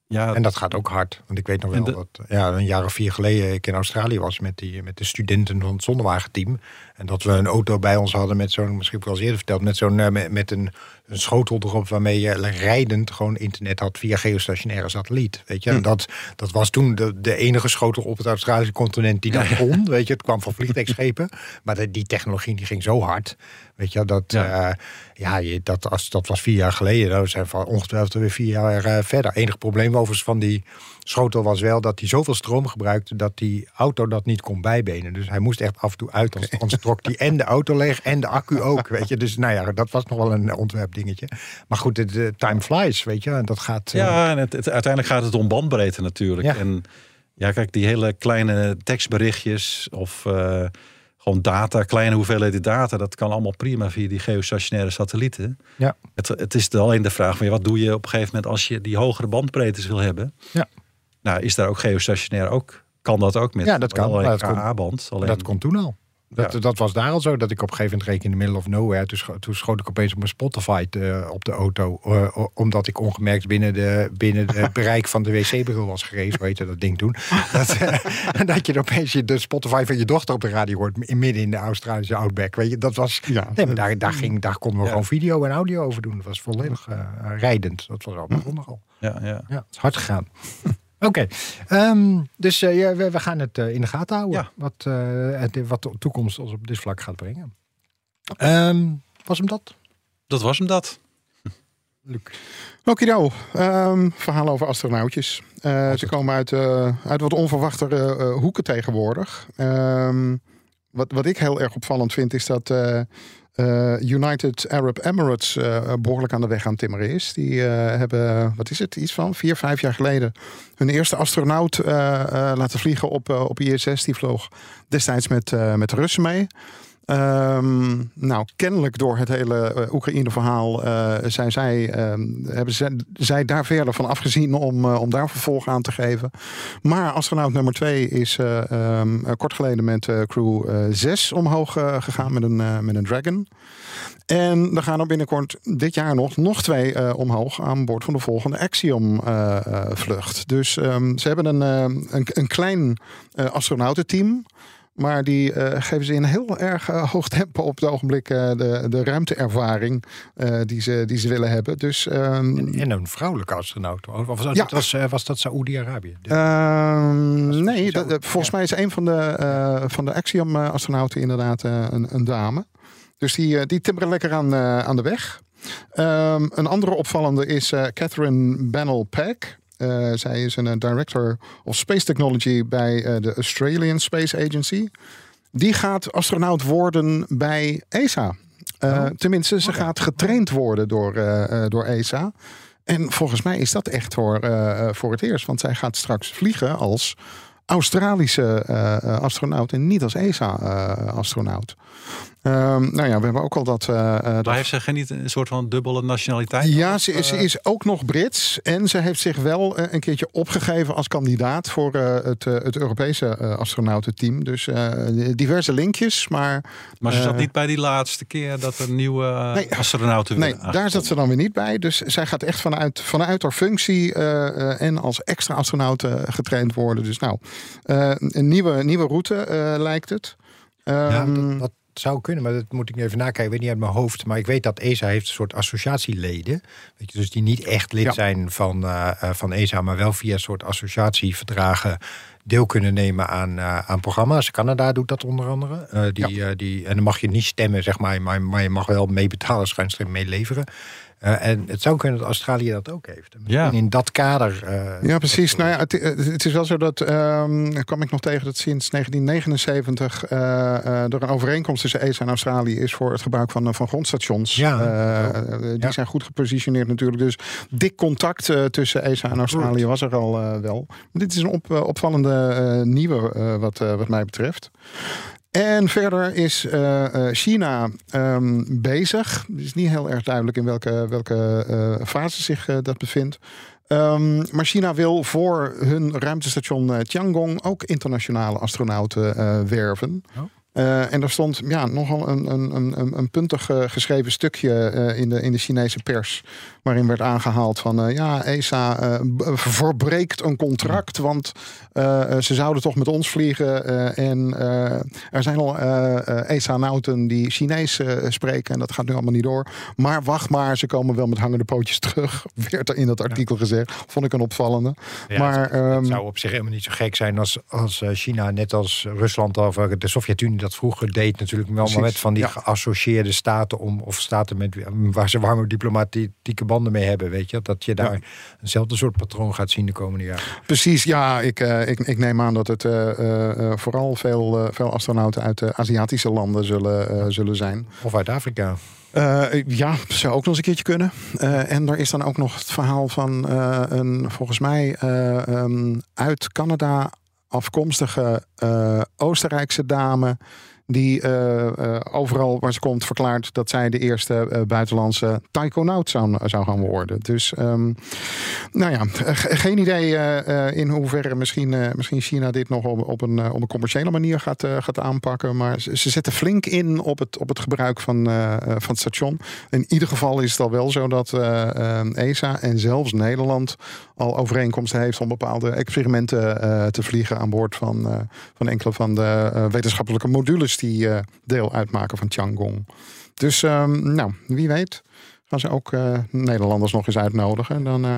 [SPEAKER 4] ja,
[SPEAKER 2] En dat gaat ook hard. Want ik weet nog wel
[SPEAKER 4] de-
[SPEAKER 2] dat ja, een jaar of vier geleden ik in Australië was met, die, met de studenten van het zonnewagenteam. En dat we een auto bij ons hadden met zo'n, misschien heb ik wel eens eerder verteld, met zo'n eh, met, met een, een schotel erop waarmee je rijdend gewoon internet had via geostationaire satelliet. Weet je, en dat, dat was toen de, de enige schotel op het Australische continent die dat kon. Weet je, het kwam van vliegtuigschepen. Maar de- die technologie die ging zo hard. Weet je, dat,
[SPEAKER 4] Ja.
[SPEAKER 2] ja. ja, je, dat, als, dat was vier jaar geleden. Nou, we zijn van ongetwijfeld weer vier jaar eh, verder. Enig probleem overigens van die schotel was wel dat hij zoveel stroom gebruikte dat die auto dat niet kon bijbenen. Dus hij moest echt af en toe uit, anders, anders trok hij en de auto leeg en de accu ook. Weet je, dus nou ja, dat was nog wel een ontwerpdingetje. Maar goed, de, de time flies, weet je, en dat gaat. eh,
[SPEAKER 4] Ja, en het, het- uiteindelijk gaat het om bandbreedte natuurlijk.
[SPEAKER 2] Ja.
[SPEAKER 4] En ja, kijk, die hele kleine tekstberichtjes of eh, gewoon data, kleine hoeveelheden data, dat kan allemaal prima via die geostationaire satellieten.
[SPEAKER 2] Ja.
[SPEAKER 4] Het, het is alleen de vraag van ja, wat doe je op een gegeven moment als je die hogere bandbreedtes wil hebben?
[SPEAKER 2] Ja.
[SPEAKER 4] Nou, is daar ook geostationair ook? Kan dat ook met
[SPEAKER 2] Ja, dat kan. dat komt-
[SPEAKER 4] KA-band? Alleen
[SPEAKER 2] Dat kon toen al. Dat,
[SPEAKER 4] Ja.
[SPEAKER 2] dat was daar al zo, dat ik op een gegeven moment reed in the middle of nowhere. Toen, scho- toen schoot ik opeens op mijn Spotify eh, op de auto. eh, omdat ik ongemerkt binnen de, binnen de <laughs> bereik van de wc-bril was gerezen. Weet je dat ding toen? <laughs> Dat, eh, <laughs> dat je opeens je- de Spotify van je dochter op de radio hoort. Midden in de Australische outback. Weet je, dat was...
[SPEAKER 3] Ja.
[SPEAKER 2] Nee, maar daar, daar, ging, daar konden we
[SPEAKER 4] Ja.
[SPEAKER 2] gewoon video en audio over doen. Dat was volledig rijdend. Dat was al begonnen al.
[SPEAKER 4] ja, ja.
[SPEAKER 2] Ja, het is hard gegaan. Oké, ehm, dus eh, ja, we, we gaan het eh, in de gaten houden.
[SPEAKER 4] Ja.
[SPEAKER 2] Wat, eh, het, wat de toekomst ons op dit vlak gaat brengen. Ehm, was hem dat?
[SPEAKER 4] Dat was hem dat.
[SPEAKER 2] Luc.
[SPEAKER 3] Okido, Ehm verhaal over astronautjes. Eh, ze komen uit, eh, uit wat onverwachtere eh, hoeken tegenwoordig. Ehm, wat, wat ik heel erg opvallend vind is dat eh, United Arab Emirates eh, behoorlijk aan de weg aan timmeren is. Die eh, hebben, wat is het, iets van vier, vijf jaar geleden hun eerste astronaut laten vliegen op, op ISS. Die vloog destijds met, met Russen mee. Ehm, nou, kennelijk door het hele eh, Oekraïne-verhaal eh, zijn zij, ehm, hebben zij, daar verder van afgezien om, eh, om daar vervolg aan te geven. Maar astronaut nummer twee is eh, kort geleden met crew eh 6 omhoog gegaan met een, met een Dragon. En er gaan er binnenkort dit jaar nog, nog twee omhoog aan boord van de volgende Axiom-vlucht. dus ze hebben een, een, een klein astronautenteam. Maar die eh, geven ze in heel erg eh, hoog tempo op het ogenblik eh, de, de ruimteervaring die, ze, die ze willen hebben. Dus ehm,
[SPEAKER 2] En een vrouwelijke astronaut. Of was dat,
[SPEAKER 3] Ja.
[SPEAKER 2] was, was dat Saoedi-Arabië?
[SPEAKER 3] Ehm, nee, dat- volgens mij is een van de, van de Axiom-astronauten inderdaad een, een dame. Dus die, die timmeren lekker aan, aan de weg. Ehm, een andere opvallende is Catherine Bennell Peck. Eh, zij is een eh, director of space technology bij eh, de Australian Space Agency. Die gaat astronaut worden bij ESA. Eh, Tenminste, ze gaat getraind worden door, door ESA. En volgens mij is dat echt voor, voor het eerst. Want zij gaat straks vliegen als Australische astronaut en niet als ESA-astronaut. Ehm, nou ja, we hebben ook al dat. eh, eh, dat
[SPEAKER 4] Maar heeft ze geen niet een soort van dubbele nationaliteit?
[SPEAKER 3] ja,
[SPEAKER 4] Of,
[SPEAKER 3] ze, is- ze
[SPEAKER 4] eh,
[SPEAKER 3] is ook nog Brits. En ze heeft zich wel eh, een keertje opgegeven als kandidaat voor eh, het, eh, het Europese eh, astronautenteam. Dus eh, diverse linkjes. Maar
[SPEAKER 4] Maar ze zat niet bij die laatste keer dat er nieuwe
[SPEAKER 3] Nee.
[SPEAKER 4] astronauten
[SPEAKER 3] nee, daar zat ze dan weer niet bij. Dus zij gaat echt vanuit, vanuit haar functie eh, eh, en als extra astronaut eh, getraind worden. Dus nou, eh, een nieuwe, nieuwe route eh, lijkt het.
[SPEAKER 2] Ja,
[SPEAKER 3] Ehm,
[SPEAKER 2] dat, dat, zou kunnen, maar dat moet ik even nakijken. Ik weet niet uit mijn hoofd. Maar ik weet dat ESA heeft een soort associatieleden. Weet je, dus die niet echt lid
[SPEAKER 3] Ja.
[SPEAKER 2] zijn van, eh, van ESA, maar wel via een soort associatieverdragen deel kunnen nemen aan, eh, aan programma's. Canada doet dat onder andere. Eh, die, eh, die, en dan mag je niet stemmen, zeg maar, maar, maar je mag wel meebetalen, schuinstreep meeleveren. Eh, en het zou kunnen dat Australië dat ook heeft. Misschien
[SPEAKER 4] Ja.
[SPEAKER 2] in dat kader. eh,
[SPEAKER 3] Ja, precies. Nou ja, het, het is wel zo dat, ehm daar kwam ik nog tegen dat sinds 1979 eh, eh, er een overeenkomst tussen ESA en Australië is voor het gebruik van, van grondstations.
[SPEAKER 2] Ja.
[SPEAKER 3] Eh, eh, die
[SPEAKER 2] Ja.
[SPEAKER 3] zijn goed gepositioneerd natuurlijk. Dus dik contact eh, tussen ESA en Australië was er al wel. Maar dit is een op, opvallende nieuwe eh, wat, eh, wat mij betreft. En verder is eh, eh, China ehm, bezig. Het is niet heel erg duidelijk in welke, welke eh, fase zich eh, dat bevindt. Ehm, maar China wil voor hun ruimtestation eh, Tiangong ook internationale astronauten eh, werven.
[SPEAKER 2] Oh.
[SPEAKER 3] Eh, en er stond ja, nogal een, een, een, een- puntig eh, geschreven stukje eh, in, de, in de Chinese pers. Waarin werd aangehaald van ja, ESA verbreekt een contract. Want ze zouden toch met ons vliegen. en er zijn al ESA-nauten die Chinees spreken. En dat gaat nu allemaal niet door. Maar wacht maar, ze komen wel met hangende pootjes terug. <laughs> Werd er in dat artikel gezegd. Vond ik een opvallende.
[SPEAKER 2] Ja,
[SPEAKER 3] maar
[SPEAKER 2] het,
[SPEAKER 3] ehm,
[SPEAKER 2] het zou op zich helemaal niet zo gek zijn als, als China, net als Rusland of eh, de Sovjet-Unie dat vroeger deed, natuurlijk wel
[SPEAKER 3] Precies,
[SPEAKER 2] met van die
[SPEAKER 3] ja.
[SPEAKER 2] geassocieerde staten om of staten met waar ze warme diplomatieke banden mee hebben, weet je, dat je daar
[SPEAKER 3] Ja.
[SPEAKER 2] eenzelfde soort patroon gaat zien de komende jaren.
[SPEAKER 3] Precies, ja. Ik, eh, ik, ik neem aan dat het eh, eh, vooral veel, veel astronauten uit de Aziatische landen zullen, zullen zijn.
[SPEAKER 2] Of uit Afrika.
[SPEAKER 3] Eh, ja, zou ook nog eens een keertje kunnen. En er is dan ook nog het verhaal van een, volgens mij, eh, ehm, uit Canada afkomstige eh, Oostenrijkse dame. Die eh, eh, overal waar ze komt verklaart dat zij de eerste eh, buitenlandse taikonaut zou, zou gaan worden. Dus ehm, nou ja, ge- geen idee in hoeverre misschien, misschien China dit nog op, een, op een commerciële manier gaat, gaat aanpakken. Maar ze, ze zetten flink in op het, op het gebruik van, van het station. In ieder geval is het al wel zo dat ESA en zelfs Nederland al overeenkomsten heeft om bepaalde experimenten te vliegen aan boord van, van enkele van de wetenschappelijke modules die eh, deel uitmaken van Tiangong. Dus ehm, nou, wie weet gaan ze ook eh, Nederlanders nog eens uitnodigen. Dan eh,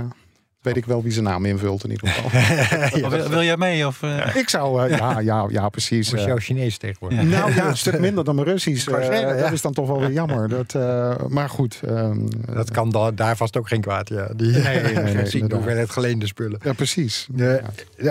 [SPEAKER 3] weet ik wel wie zijn naam invult in ieder geval. <laughs>
[SPEAKER 4] Wil, wil jij mee? Of, eh?
[SPEAKER 3] ik zou, eh, ja, ja, ja, precies.
[SPEAKER 2] Was
[SPEAKER 3] eh.
[SPEAKER 2] jouw Chinees tegenwoordig?
[SPEAKER 3] nou ja, <laughs> een stuk minder dan mijn Russisch. Eh,
[SPEAKER 2] zeggen, ja.
[SPEAKER 3] Dat is dan toch wel weer jammer. Dat, eh, maar goed. ehm,
[SPEAKER 2] Dat kan da- daar vast ook geen kwaad, ja. Die,
[SPEAKER 3] Nee, nee, <laughs> nee,
[SPEAKER 2] zien hoeveelheid geleende spullen.
[SPEAKER 3] ja, precies.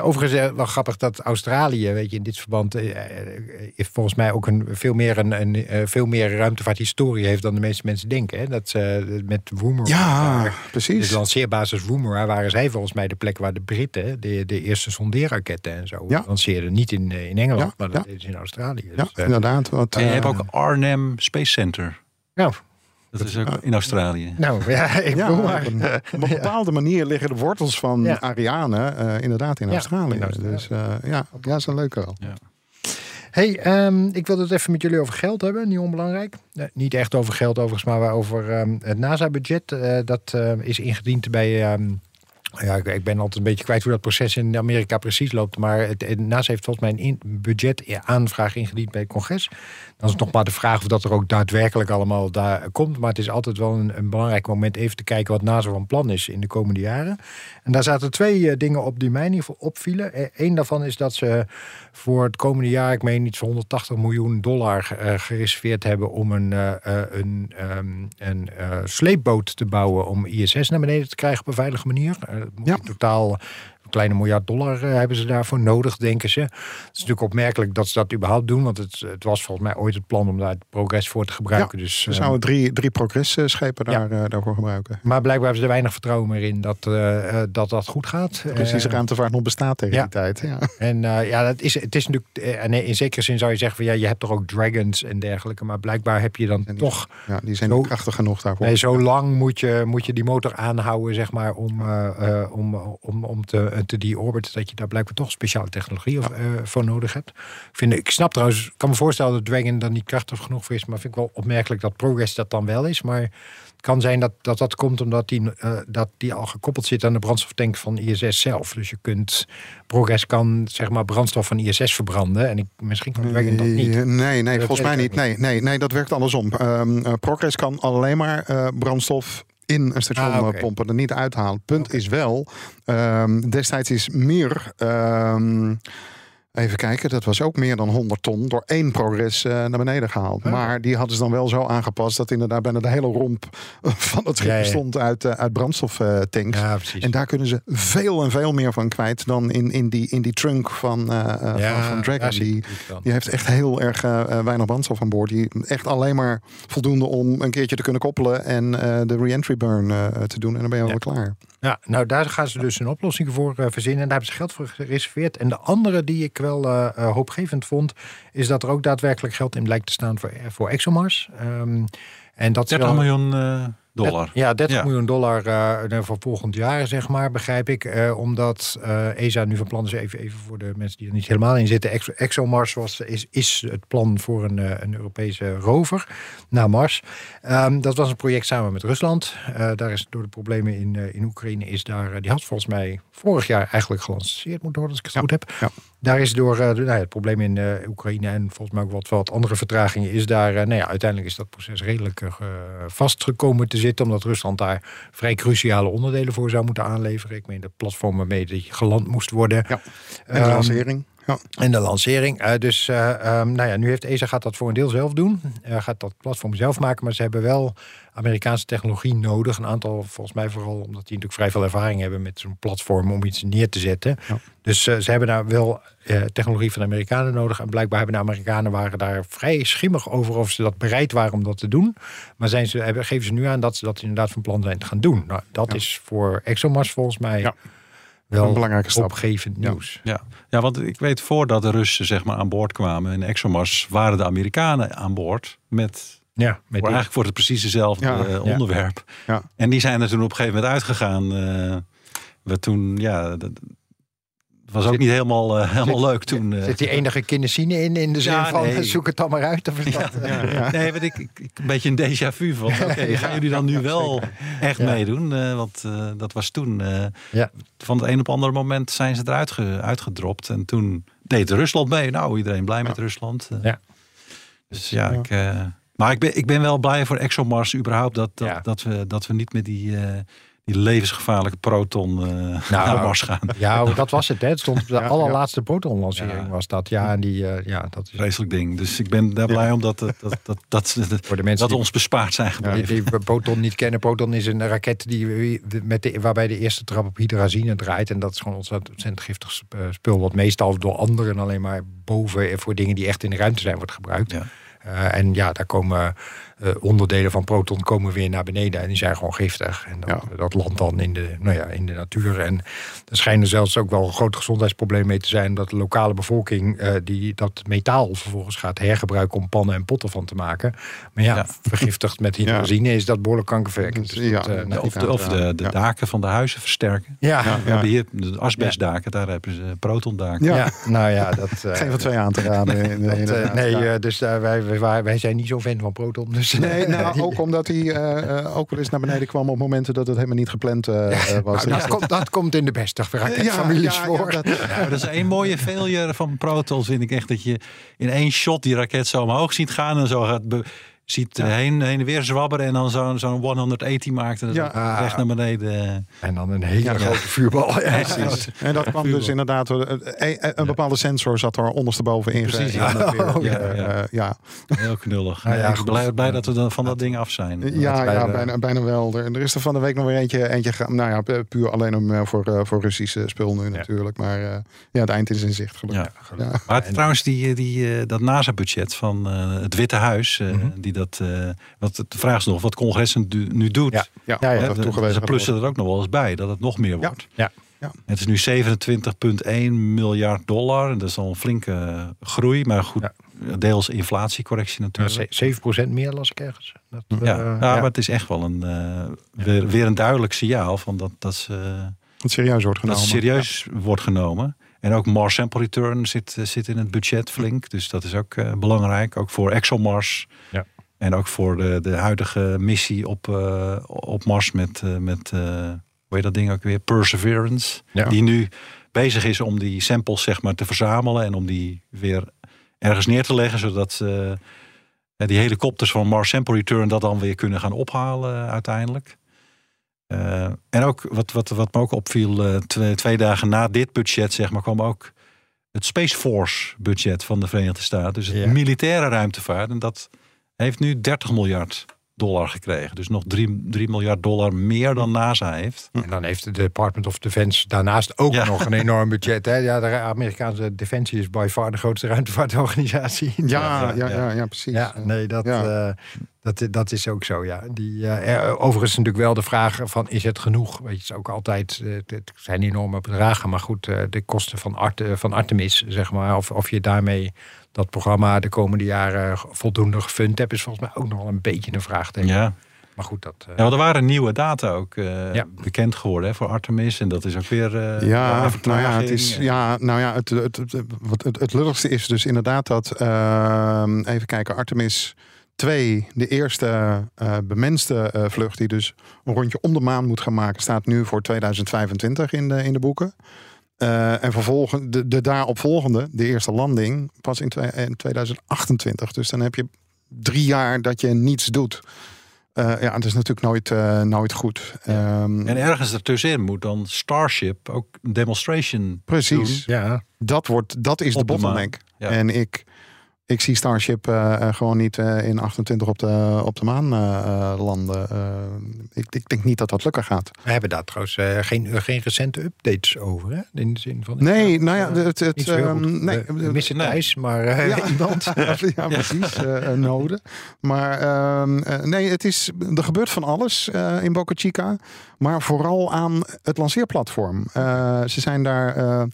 [SPEAKER 2] Overigens wel grappig dat Australië, weet je, in dit verband heeft volgens mij ook een veel meer een, een veel meer ruimtevaarthistorie heeft dan de meeste mensen denken. Hè? Dat ze met Woomera,
[SPEAKER 3] Ja,
[SPEAKER 2] daar-
[SPEAKER 3] precies.
[SPEAKER 2] de lanceerbasis Woomera, waren zij volgens mij de plek waar de Britten de, de eerste sondeerraketten en zo
[SPEAKER 3] Ja.
[SPEAKER 2] lanceerden. Niet in, eh, in Engeland,
[SPEAKER 3] Ja,
[SPEAKER 2] maar dat
[SPEAKER 3] ja.
[SPEAKER 2] is in Australië.
[SPEAKER 3] Ja,
[SPEAKER 2] Dus, eh,
[SPEAKER 3] inderdaad. Wat,
[SPEAKER 4] En je
[SPEAKER 3] eh,
[SPEAKER 4] hebt ook Arnhem Space Center.
[SPEAKER 2] nou,
[SPEAKER 4] Dat is ook in Australië.
[SPEAKER 2] nou, ja, ik
[SPEAKER 3] ja,
[SPEAKER 2] maar.
[SPEAKER 3] een, op een <laughs> bepaalde manier liggen de wortels van
[SPEAKER 2] Ja.
[SPEAKER 3] Ariane eh, inderdaad in
[SPEAKER 2] Ja,
[SPEAKER 3] Australië.
[SPEAKER 2] in Australië.
[SPEAKER 3] Dus eh, ja, ja, dat is een leuke wel.
[SPEAKER 2] Hey, ehm, ik wil het even met jullie over geld hebben, niet onbelangrijk. Eh, niet echt over geld overigens, maar over ehm, het NASA-budget. Eh, dat eh, is ingediend bij... ehm, ja, ik, ben altijd een beetje kwijt hoe dat proces in Amerika precies loopt. Maar het, NASA heeft volgens mij een in, budgetaanvraag ingediend bij het congres. Dan is het nog maar de vraag of dat er ook daadwerkelijk allemaal daar komt. Maar het is altijd wel een, een belangrijk moment even te kijken wat NASA van plan is in de komende jaren. En daar zaten twee eh, dingen op die mij in ieder geval opvielen. Eén daarvan is dat ze voor het komende jaar, ik meen iets van 180 miljoen dollar eh, gereserveerd hebben om een, eh, eh, een, ehm, een eh, sleepboot te bouwen om ISS naar beneden te krijgen op een veilige manier. Eh, moet
[SPEAKER 3] Ja.
[SPEAKER 2] in totaal kleine miljard dollar eh, hebben ze daarvoor nodig, denken ze. Het is natuurlijk opmerkelijk dat ze dat überhaupt doen, want het, het was volgens mij ooit het plan om daar het progress voor te gebruiken. dus,
[SPEAKER 3] We
[SPEAKER 2] eh,
[SPEAKER 3] zouden drie, drie progressschepen daar, eh, daarvoor gebruiken.
[SPEAKER 2] maar blijkbaar hebben ze er weinig vertrouwen meer in dat dat, dat goed gaat.
[SPEAKER 3] Precies, de ruimtevaart nog bestaat tegen
[SPEAKER 2] ja.
[SPEAKER 3] die tijd. Ja.
[SPEAKER 2] En ja, dat is, het is natuurlijk. En in zekere zin zou je zeggen van ja, je hebt toch ook dragons en dergelijke. Maar blijkbaar heb je dan
[SPEAKER 3] die-
[SPEAKER 2] toch.
[SPEAKER 3] ja, die zijn
[SPEAKER 2] Zo-
[SPEAKER 3] niet krachtig genoeg daarvoor.
[SPEAKER 2] Nee, zo lang moet je, moet je die motor aanhouden, zeg maar, om, om, om, om te, the orbit, dat je daar blijkbaar toch speciale technologie eh, voor nodig hebt. Ik, vind, ik snap trouwens, ik kan me voorstellen dat Dragon dan niet krachtig genoeg voor is, maar vind ik wel opmerkelijk dat Progress dat dan wel is. Maar het kan zijn dat dat, dat komt omdat die, eh, dat die al gekoppeld zit aan de brandstoftank van ISS zelf. Dus je kunt, Progress kan zeg maar brandstof van ISS verbranden. En ik, misschien kan Dragon dat niet.
[SPEAKER 3] Nee, nee,
[SPEAKER 2] Dat
[SPEAKER 3] volgens mij niet. Nee, nee, nee, dat werkt andersom. Ehm eh, Progress kan alleen maar brandstof in een station
[SPEAKER 2] Ah,
[SPEAKER 3] eh, pompen, er niet uithalen. Punt is wel, ehm, destijds is meer, even kijken, dat was ook meer dan 100 ton door één Progress eh, naar beneden gehaald. Maar die hadden ze dan wel zo aangepast dat inderdaad bijna de hele romp <laughs> van het schip
[SPEAKER 2] Ja, ja.
[SPEAKER 3] bestond uit, eh, uit brandstoftanks.
[SPEAKER 2] Precies.
[SPEAKER 3] En daar kunnen ze veel en veel meer van kwijt dan in, in, die, in die trunk van, eh, eh,
[SPEAKER 2] Ja,
[SPEAKER 3] van, van Dragon. Die, die heeft echt heel erg eh, eh, weinig brandstof aan boord. Die echt alleen maar voldoende om een keertje te kunnen koppelen en eh, de re-entry burn eh, te doen. En dan ben je alweer klaar.
[SPEAKER 2] Ja, nou daar gaan ze dus een oplossing voor eh, verzinnen. En daar hebben ze geld voor gereserveerd. En de andere die ik wel eh, eh, hoopgevend vond, is dat er ook daadwerkelijk geld in lijkt te staan voor, voor ExoMars. Ehm, en dat is
[SPEAKER 4] 30
[SPEAKER 2] wel-
[SPEAKER 4] miljoen eh, dollar.
[SPEAKER 2] Ja, 30
[SPEAKER 4] Ja.
[SPEAKER 2] miljoen dollar eh, voor volgend jaar, zeg maar, begrijp ik. Eh, omdat eh, ESA nu van plan is, even, even voor de mensen die er niet helemaal in zitten. Exo, ExoMars was, is, is het plan voor een, eh, een Europese rover naar Mars. Ehm, dat was een project samen met Rusland. Eh, daar is door de problemen in, eh, in Oekraïne is daar, eh, die had volgens mij vorig jaar eigenlijk gelanceerd moeten worden, als ik het goed heb.
[SPEAKER 3] ja.
[SPEAKER 2] Daar is door eh, nou ja, het probleem in eh, Oekraïne en volgens mij ook wat, wat andere vertragingen, is daar, eh, nou ja, uiteindelijk is dat proces redelijk vastgekomen te zitten, omdat Rusland daar vrij cruciale onderdelen voor zou moeten aanleveren. Ik meen de platform waarmee die geland moest worden.
[SPEAKER 3] Ja. En de
[SPEAKER 2] Ehm,
[SPEAKER 3] lancering. Ja.
[SPEAKER 2] en de lancering. Eh, dus eh, ehm, nou ja, nu heeft ESA gaat dat voor een deel zelf doen. Eh, gaat dat platform zelf maken. Maar ze hebben wel Amerikaanse technologie nodig. Een aantal, volgens mij vooral omdat die natuurlijk vrij veel ervaring hebben met zo'n platform om iets neer te zetten.
[SPEAKER 3] Ja.
[SPEAKER 2] Dus ze hebben daar wel technologie van de Amerikanen nodig. En blijkbaar hebben de Amerikanen waren daar vrij schimmig over of ze dat bereid waren om dat te doen. Maar zijn ze, geven ze nu aan dat ze dat inderdaad van plan zijn te gaan doen. Nou, dat
[SPEAKER 3] Ja.
[SPEAKER 2] is voor ExoMars volgens mij
[SPEAKER 3] Ja.
[SPEAKER 2] Wel
[SPEAKER 3] Een belangrijke stap.
[SPEAKER 2] opgevend nieuws.
[SPEAKER 4] Ja. ja, want ik weet voordat de Russen zeg maar, aan boord kwamen in ExoMars, waren de Amerikanen aan boord met
[SPEAKER 2] Ja, met
[SPEAKER 4] voor eigenlijk voor het precies dezelfde
[SPEAKER 3] Ja.
[SPEAKER 4] eh, onderwerp.
[SPEAKER 3] Ja.
[SPEAKER 4] En die zijn er toen op een gegeven moment uitgegaan. eh we toen, ja, was ook niet helemaal, eh, helemaal leuk toen. eh.
[SPEAKER 2] Zit die enige kindercine in, in de zin
[SPEAKER 4] Ja,
[SPEAKER 2] van
[SPEAKER 4] nee.
[SPEAKER 2] zoek het dan maar uit? Of dat, eh,
[SPEAKER 4] Nee, want ik, ik, een beetje een déjà vu van. <laughs> Oké, gaan jullie dan nu wel echt
[SPEAKER 2] Ja.
[SPEAKER 4] meedoen? Eh, want eh, dat was toen. eh,
[SPEAKER 2] Ja.
[SPEAKER 4] Van het een op het andere moment zijn ze eruit ge, uitgedropt. En toen deed Rusland mee. Nou, iedereen blij met Rusland. eh.
[SPEAKER 2] Ja.
[SPEAKER 4] Dus ja,
[SPEAKER 3] Ja.
[SPEAKER 4] ik. eh, maar ik ben, ik ben wel blij voor ExoMars überhaupt dat, dat,
[SPEAKER 2] Ja.
[SPEAKER 4] dat, we, dat we niet met die, eh, die levensgevaarlijke proton eh, <laughs> naar Mars gaan.
[SPEAKER 2] Ja, dat was het. Hè. Het stond op de
[SPEAKER 3] Ja,
[SPEAKER 2] allerlaatste protonlancering
[SPEAKER 4] Ja.
[SPEAKER 2] was dat. Ja, en die, eh, ja, dat is
[SPEAKER 4] Vreselijk ding. Dus ik ben daar blij om dat, dat, dat, dat, <laughs>
[SPEAKER 2] voor de mensen
[SPEAKER 4] dat
[SPEAKER 2] die,
[SPEAKER 4] ons bespaard zijn
[SPEAKER 2] die,
[SPEAKER 4] gebleven.
[SPEAKER 2] die Proton niet kennen. Proton is een raket die, met de, waarbij de eerste trap op hydrazine draait. En dat is gewoon ontzettend, giftig eh, spul. Wat meestal door anderen alleen maar boven voor dingen die echt in de ruimte zijn wordt gebruikt.
[SPEAKER 4] Ja.
[SPEAKER 2] Eh, en ja, daar komen eh, onderdelen van proton komen weer naar beneden en die zijn gewoon giftig. En dat, dat landt dan in de, nou ja, in de natuur. En er schijnen zelfs ook wel een groot gezondheidsprobleem mee te zijn dat de lokale bevolking eh, die dat metaal vervolgens gaat hergebruiken om pannen en potten van te maken. Maar ja,
[SPEAKER 4] Ja.
[SPEAKER 2] vergiftigd met hydrazine is dat behoorlijk kankerverwekkend.
[SPEAKER 3] Dus ja,
[SPEAKER 2] dat, eh, nou,
[SPEAKER 4] Of de, of de, de
[SPEAKER 3] Ja.
[SPEAKER 4] daken van de huizen versterken.
[SPEAKER 2] ja,
[SPEAKER 3] Ja.
[SPEAKER 4] We hebben hier de asbestdaken, daar hebben ze protondaken.
[SPEAKER 3] Ja.
[SPEAKER 2] ja. nou ja, dat. eh,
[SPEAKER 3] Geen van twee aan te raden. <laughs>
[SPEAKER 2] dat, nee,
[SPEAKER 3] Ja.
[SPEAKER 2] eh, dus wij, wij, wij zijn niet zo fan van proton. Dus,
[SPEAKER 3] Nee, nou, ook omdat hij eh, eh, ook wel eens naar beneden kwam op momenten dat het helemaal niet gepland eh, eh, was.
[SPEAKER 2] Nou,
[SPEAKER 3] Dus
[SPEAKER 2] dat, komt, dat komt in de beste raketfamilies
[SPEAKER 3] ja, ja,
[SPEAKER 2] voor.
[SPEAKER 3] dat-
[SPEAKER 4] Ja, dat is een mooie failure van protons, vind ik echt. Dat je in één shot die raket zo omhoog ziet gaan en zo gaat be- ziet eh, heen, heen en weer zwabberen en dan zo'n zo'n 180 maakt en dan
[SPEAKER 3] Ja.
[SPEAKER 4] recht naar beneden.
[SPEAKER 2] En dan een hele
[SPEAKER 3] Ja.
[SPEAKER 2] grote vuurbal. Ja,
[SPEAKER 4] Precies.
[SPEAKER 3] En dat kwam dus inderdaad, eh, een, een bepaalde sensor zat er ondersteboven in.
[SPEAKER 4] Precies, ja.
[SPEAKER 2] Oh,
[SPEAKER 4] ja,
[SPEAKER 3] Eh,
[SPEAKER 4] ja.
[SPEAKER 3] eh, ja.
[SPEAKER 4] Heel knullig. <laughs>
[SPEAKER 2] Nou ja,
[SPEAKER 4] ik ben blij, blij dat we dan van dat ding af zijn.
[SPEAKER 3] Ja, ja bijna, bijna wel. Er, er is er van de week nog weer eentje, eentje. Nou ja, pu- puur alleen om, eh, voor, eh, voor Russische spul nu natuurlijk. Maar eh, ja, het eind is in zicht gelukkig.
[SPEAKER 4] Ja.
[SPEAKER 3] Ja.
[SPEAKER 4] Maar het- trouwens, die, die, eh, dat NASA-budget van eh, het Witte Huis, eh,
[SPEAKER 2] Mhm.
[SPEAKER 4] die dat, eh, wat, de vraag is nog wat Congres nu, nu doet.
[SPEAKER 2] Ja.
[SPEAKER 3] Ja,
[SPEAKER 2] Ja, ja,
[SPEAKER 4] Hè,
[SPEAKER 3] er
[SPEAKER 4] ze plussen er ook nog wel eens bij dat het nog meer wordt.
[SPEAKER 2] Ja.
[SPEAKER 4] Het is nu 27,1 miljard dollar. En dat is al een flinke groei. Maar goed, deels inflatiecorrectie
[SPEAKER 2] Ja,
[SPEAKER 4] natuurlijk.
[SPEAKER 2] ze- 7% meer las ik ergens. Dat,
[SPEAKER 4] Ja,
[SPEAKER 2] eh,
[SPEAKER 4] ja, maar het is echt wel een, eh, weer, weer een duidelijk signaal van dat, dat ze
[SPEAKER 3] Wat serieus wordt
[SPEAKER 4] dat
[SPEAKER 3] genomen.
[SPEAKER 4] het serieus wordt genomen. En ook Mars Sample Return zit, eh, zit in het budget flink. Dus dat is ook eh, belangrijk. Ook voor ExoMars.
[SPEAKER 2] Ja.
[SPEAKER 4] En ook voor de, de huidige missie op, eh, op Mars met, eh, met eh, hoe heet dat ding ook weer? Perseverance.
[SPEAKER 2] Ja.
[SPEAKER 4] Die nu bezig is om die samples zeg maar, te verzamelen. En om die weer ergens neer te leggen. Zodat die helikopters van Mars Sample Return dat dan weer kunnen gaan ophalen uiteindelijk. En ook wat, wat, wat me ook opviel, twee, twee dagen na dit budget, zeg maar, kwam ook het Space Force budget van de Verenigde Staten. Dus het
[SPEAKER 2] Ja.
[SPEAKER 4] militaire ruimtevaart. En dat heeft nu 30 miljard dollar gekregen. Dus nog 3, 3 miljard dollar meer dan NASA heeft.
[SPEAKER 2] En dan heeft de Department of Defense daarnaast ook
[SPEAKER 4] Ja.
[SPEAKER 2] nog een enorm budget. Hè? Ja, de Amerikaanse Defensie is by far de grootste <laughs> ruimtevaartorganisatie.
[SPEAKER 3] Ja, ja, ja, ja, precies.
[SPEAKER 2] Ja, nee, dat,
[SPEAKER 3] Ja.
[SPEAKER 2] Dat, dat is ook zo, ja. Die, eh, er- overigens natuurlijk wel de vraag van, is het genoeg? Weet je, het is ook altijd, eh, het zijn enorme bedragen. Maar goed, eh, de kosten van, Arte, van Artemis, zeg maar, of, of je daarmee dat programma de komende jaren voldoende gefund hebt, is volgens mij ook nog wel een beetje een vraagteken.
[SPEAKER 4] Ja.
[SPEAKER 2] Maar goed, dat... eh,
[SPEAKER 4] ja, er waren nieuwe data ook eh,
[SPEAKER 2] Ja.
[SPEAKER 4] bekend geworden hè, voor Artemis. En dat is ook weer. eh,
[SPEAKER 3] Ja, nou ja, het is, ja, nou ja, het, het, het, wat het, het lulligste is dus inderdaad dat, ehm, even kijken, Artemis 2, de eerste eh, bemenste eh, vlucht die dus een rondje om de maan moet gaan maken, staat nu voor 2025 in de, in de boeken. Eh, en vervolgens, de, de daaropvolgende, de eerste landing, pas in, twee- in 2028. Dus dan heb je drie jaar dat je niets doet. Eh, ja, dat is natuurlijk nooit, nooit goed. Ehm,
[SPEAKER 4] En ergens ertussenin moet dan Starship ook een demonstration
[SPEAKER 3] precies.
[SPEAKER 2] ja,
[SPEAKER 3] dat, wordt, dat is de
[SPEAKER 4] Op de maan.
[SPEAKER 3] bottleneck.
[SPEAKER 4] Ja.
[SPEAKER 3] En ik, ik zie Starship eh, eh, gewoon niet eh, in 28 op de, op de maan landen. Ik, ik denk niet dat dat lukken gaat.
[SPEAKER 2] we hebben daar trouwens geen, geen recente updates over, hè? In de zin van...
[SPEAKER 3] Nee, nou ja, het, het,
[SPEAKER 2] goed.
[SPEAKER 3] nee,
[SPEAKER 2] we, missen. Thijs, maar
[SPEAKER 3] Ja. <laughs>
[SPEAKER 2] iemand. <laughs>
[SPEAKER 3] ja, precies. eh, een node. Maar ehm, eh, nee, het is, er gebeurt van alles in Boca Chica. Maar vooral aan het lanceerplatform. Ze zijn daar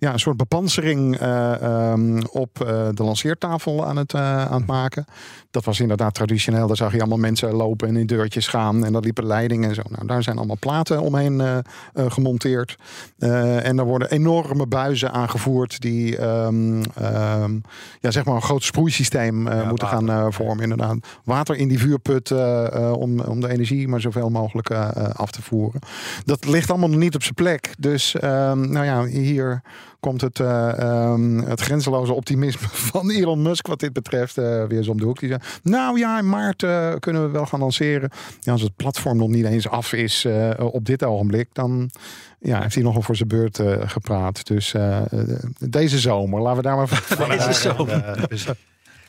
[SPEAKER 3] ja, een soort bepansering eh, ehm, op eh, de lanceertafel aan het, eh, aan het maken. Dat was inderdaad traditioneel. Daar zag je allemaal mensen lopen en in deurtjes gaan. En daar liepen leidingen en zo. Nou, daar zijn allemaal platen omheen gemonteerd. En er worden enorme buizen aangevoerd die ehm, ehm, ja, zeg maar een groot sproeisysteem
[SPEAKER 2] Ja,
[SPEAKER 3] moeten
[SPEAKER 2] water.
[SPEAKER 3] gaan vormen. Inderdaad. Water in die vuurput om, om de energie maar zoveel mogelijk af te voeren. Dat ligt allemaal nog niet op zijn plek. Dus nou ja, hier komt het, eh, ehm, het grenzeloze optimisme <laughs> van Elon Musk wat dit betreft eh, weer eens om de hoek. Die zegt, nou ja, in maart eh, kunnen we wel gaan lanceren. Ja, als het platform nog niet eens af is op dit ogenblik, dan ja, heeft hij nogal voor zijn beurt gepraat. Dus deze zomer, laten we daar maar van
[SPEAKER 2] Deze zomer.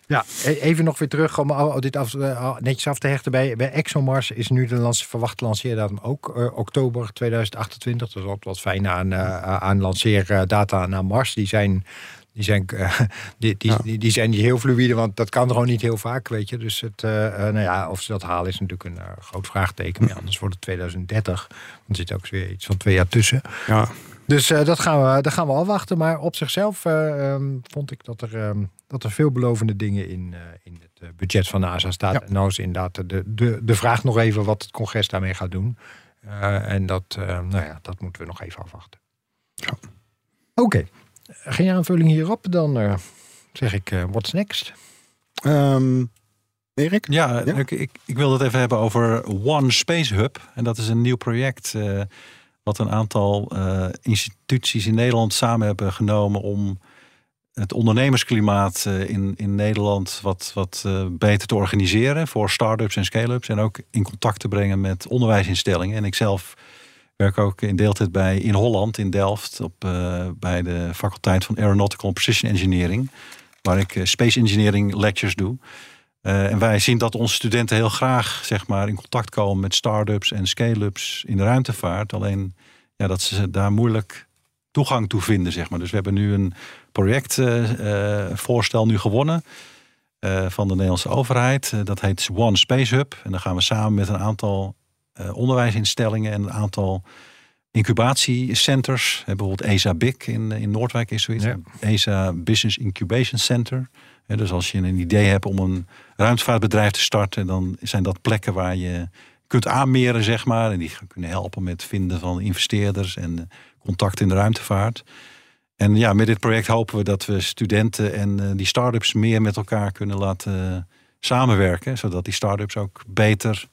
[SPEAKER 2] Ja, e- even nog weer terug om dit af, eh, netjes af te hechten. Bij, bij ExoMars is nu de lance, verwachte lanceerdatum ook eh, oktober 2028. Dat is wat, wat fijn aan, eh, aan lanceerdata naar Mars. Die zijn, die, zijn, <laughs> die, die, die, die zijn niet heel fluïde, want dat kan gewoon niet heel vaak, weet je. Dus het, nou ja, of ze dat halen is natuurlijk een groot vraagteken. Maar anders wordt het 2030. Dan zit ook weer iets van twee jaar tussen.
[SPEAKER 3] Ja.
[SPEAKER 2] Dus dat, gaan we, dat gaan we afwachten. Maar op zichzelf eh, ehm, vond ik dat er, ehm, dat er veelbelovende dingen in, eh, in het eh, budget van NASA staat.
[SPEAKER 3] Ja.
[SPEAKER 2] En nou is inderdaad de, de, de vraag nog even wat het congres daarmee gaat doen. Eh, en dat, eh, nou ja, dat moeten we nog even afwachten.
[SPEAKER 3] Ja.
[SPEAKER 2] Oké, geen aanvulling hierop. Dan eh, zeg ik, eh, what's next?
[SPEAKER 3] Ehm, Erik?
[SPEAKER 4] Ja,
[SPEAKER 3] Ja?
[SPEAKER 4] Ik, ik, ik wil het even hebben over One Space Hub. En dat is een nieuw project eh, wat een aantal eh, instituties in Nederland samen hebben genomen om het ondernemersklimaat eh, in, in Nederland wat, wat eh, beter te organiseren voor start-ups en scale-ups. En ook in contact te brengen met onderwijsinstellingen. En ik zelf werk ook in deeltijd bij in Holland, in Delft, op, eh, bij de faculteit van Aeronautical Precision Engineering. Waar ik space engineering lectures doe. En wij zien dat onze studenten heel graag zeg maar, in contact komen met start-ups en scale-ups in de ruimtevaart. Alleen ja, dat ze daar moeilijk toegang toe vinden. Zeg maar. Dus we hebben nu een projectvoorstel nu gewonnen eh, van de Nederlandse overheid. Eh, dat heet One Space Hub. En dan gaan we samen met een aantal eh, onderwijsinstellingen en een aantal incubatiecenters. Bijvoorbeeld ESA BIC in, in Noordwijk is zoiets.
[SPEAKER 2] Ja.
[SPEAKER 4] ESA Business Incubation Center. Dus als je een idee hebt om een ruimtevaartbedrijf te starten, dan zijn dat plekken waar je kunt aanmeren, zeg maar. En die kunnen helpen met het vinden van investeerders en contacten in de ruimtevaart. En ja, met dit project hopen we dat we studenten en uh, die start-ups meer met elkaar kunnen laten samenwerken. Zodat die start-ups ook beter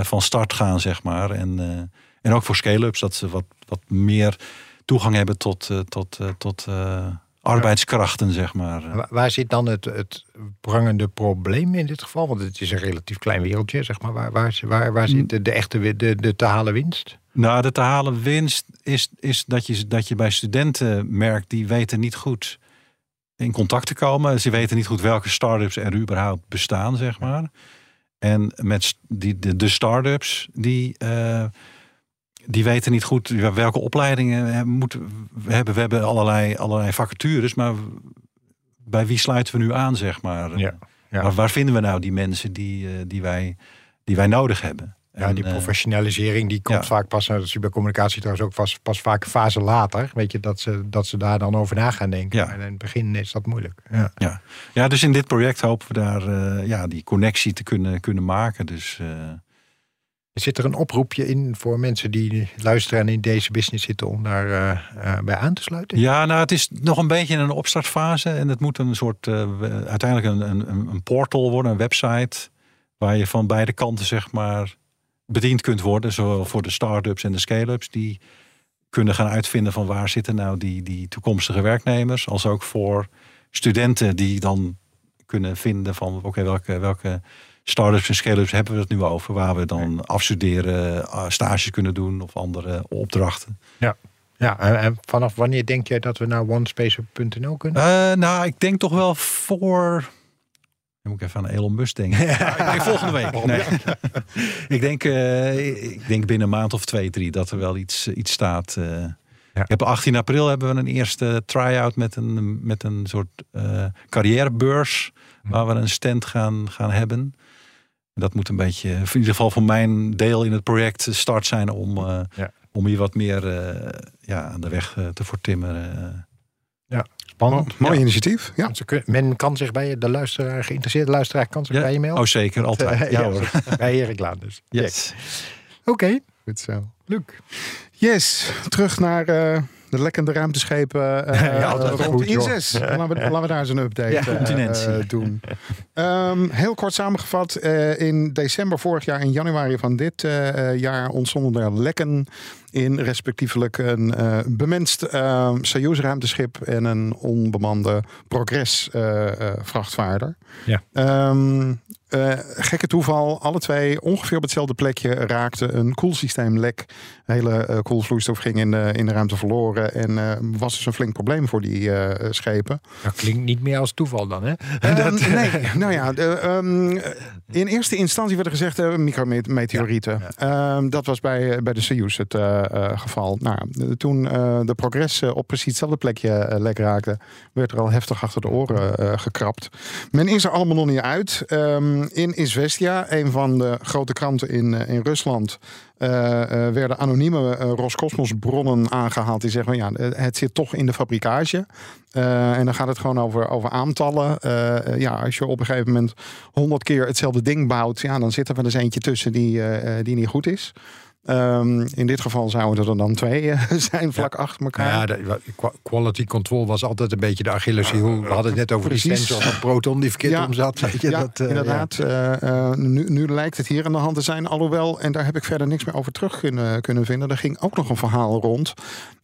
[SPEAKER 4] van start gaan, zeg maar. En, en ook voor scale-ups, dat ze wat, wat meer toegang hebben tot, tot, tot arbeidskrachten, zeg maar.
[SPEAKER 2] Waar, zit dan het, het prangende probleem in dit geval? Want het is een relatief klein wereldje, zeg maar. Waar, waar, waar, waar zit de, de echte de, de te halen winst?
[SPEAKER 4] Nou, de te halen winst is, is dat, je, dat je bij studenten merkt, die weten niet goed in contact te komen. Ze weten niet goed welke start-ups er überhaupt bestaan, zeg maar. En met die, de, de start-ups, die... Uh, die weten niet goed welke opleidingen moeten we hebben. We hebben allerlei, allerlei vacatures, maar bij wie sluiten we nu aan, zeg maar? Ja, ja. Waar, vinden we nou die mensen die, eh, die, wij, die wij nodig hebben?
[SPEAKER 2] Ja, die eh, professionalisering die komt vaak pas, dat zie bij communicatie trouwens ook pas, pas vaak een fase later. Weet je, dat ze, dat ze daar dan over na gaan denken. Ja. En in het begin is dat moeilijk. Ja,
[SPEAKER 4] ja. ja dus in dit project hopen we daar uh, ja, die connectie te kunnen, kunnen maken. Dus
[SPEAKER 2] Zit er een oproepje in voor mensen die luisteren en in deze business zitten om daar uh, uh, bij aan te sluiten?
[SPEAKER 4] Ja, nou het is nog een beetje in een opstartfase en het moet een soort uh, uiteindelijk een, een, een, portal worden, een website waar je van beide kanten zeg maar bediend kunt worden, zowel voor de start-ups en de scale-ups die kunnen gaan uitvinden van waar zitten nou die, die toekomstige werknemers, als ook voor studenten die dan kunnen vinden van oké welke welke startups en scale-ups hebben we het nu over. Waar we dan afstuderen, eh, stages kunnen doen of andere opdrachten.
[SPEAKER 2] Ja. Ja, en vanaf wanneer denk jij dat we naar onespace.nl kunnen?
[SPEAKER 4] Uh, nou, ik denk toch wel voor. Dan moet ik even aan Elon Musk denken. <laughs> Ja, ik denk volgende week. Nee. <laughs> ik, denk, uh, ik denk binnen een maand of twee, drie dat er wel iets, iets staat. Uh, ja. Ik heb 18 april hebben we een eerste try-out met een, met een soort carrièrebeurs. Hm. Waar we een stand gaan, gaan hebben dat moet een beetje, in ieder geval voor mijn deel in het project, start zijn om, uh, ja. om hier wat meer uh, ja, aan de weg uh, te voortimmeren.
[SPEAKER 2] Ja, spannend.
[SPEAKER 3] Mooi initiatief. Ja.
[SPEAKER 2] Men kan zich bij je, de luisteraar, geïnteresseerde luisteraar, kan zich bij je melden.
[SPEAKER 4] Oh, zeker, altijd. <laughs> ja, hoor. <laughs>
[SPEAKER 2] bij Erik Laan dus.
[SPEAKER 4] Yes.
[SPEAKER 2] Oké. Okay.
[SPEAKER 3] Goed zo.
[SPEAKER 2] Luc.
[SPEAKER 3] Yes, terug naar de lekkende ruimteschepen uh, <laughs> ja, rond ISS. Laten, we, laten we daar eens een update uh, doen. Um, heel kort samengevat, uh, in december vorig jaar en januari van dit jaar ontstonden er lekken in respectievelijk een uh, bemenst uh, Soyuz ruimteschip en een onbemande Progress uh, vrachtvaarder.
[SPEAKER 2] Ja.
[SPEAKER 3] Um, gekke toeval, alle twee ongeveer op hetzelfde plekje raakten een koelsysteem lek. De hele koelvloeistof ging in de, in de ruimte verloren en was dus een flink probleem voor die schepen.
[SPEAKER 2] Dat klinkt niet meer als toeval dan, hè? <laughs>
[SPEAKER 3] Um, nee, nou ja, de, um, in eerste instantie werd er gezegd uh, micrometeorieten. Ja, ja. dat was bij, bij de Soyuz het uh, geval. Nou, toen uh, de progress op precies hetzelfde plekje lek raakte, werd er al heftig achter de oren gekrapt. Men is er allemaal nog niet uit. Um, in Izvestia, een van de grote kranten in, in Rusland, uh, uh, werden anonieme uh, Roscosmos-bronnen aangehaald. Die zeggen: ja, het zit toch in de fabrikage. en dan gaat het gewoon over, over aantallen. ja, als je op een gegeven moment honderd keer hetzelfde ding bouwt, ja, dan zit er wel eens eentje tussen die, die niet goed is. Um, in dit geval zouden er dan twee eh, <laughs> zijn vlak ja. achter elkaar.
[SPEAKER 2] Ja, de, quality control was altijd een beetje de Achilleshiel. We hadden het net over Precies. die sensor van Proton die verkeerd ja. omzat. Weet je,
[SPEAKER 3] ja,
[SPEAKER 2] dat, uh,
[SPEAKER 3] inderdaad. Uh, nu, nu, lijkt het hier aan de hand te zijn. Alhoewel, en daar heb ik verder niks meer over terug kunnen, kunnen vinden. Er ging ook nog een verhaal rond.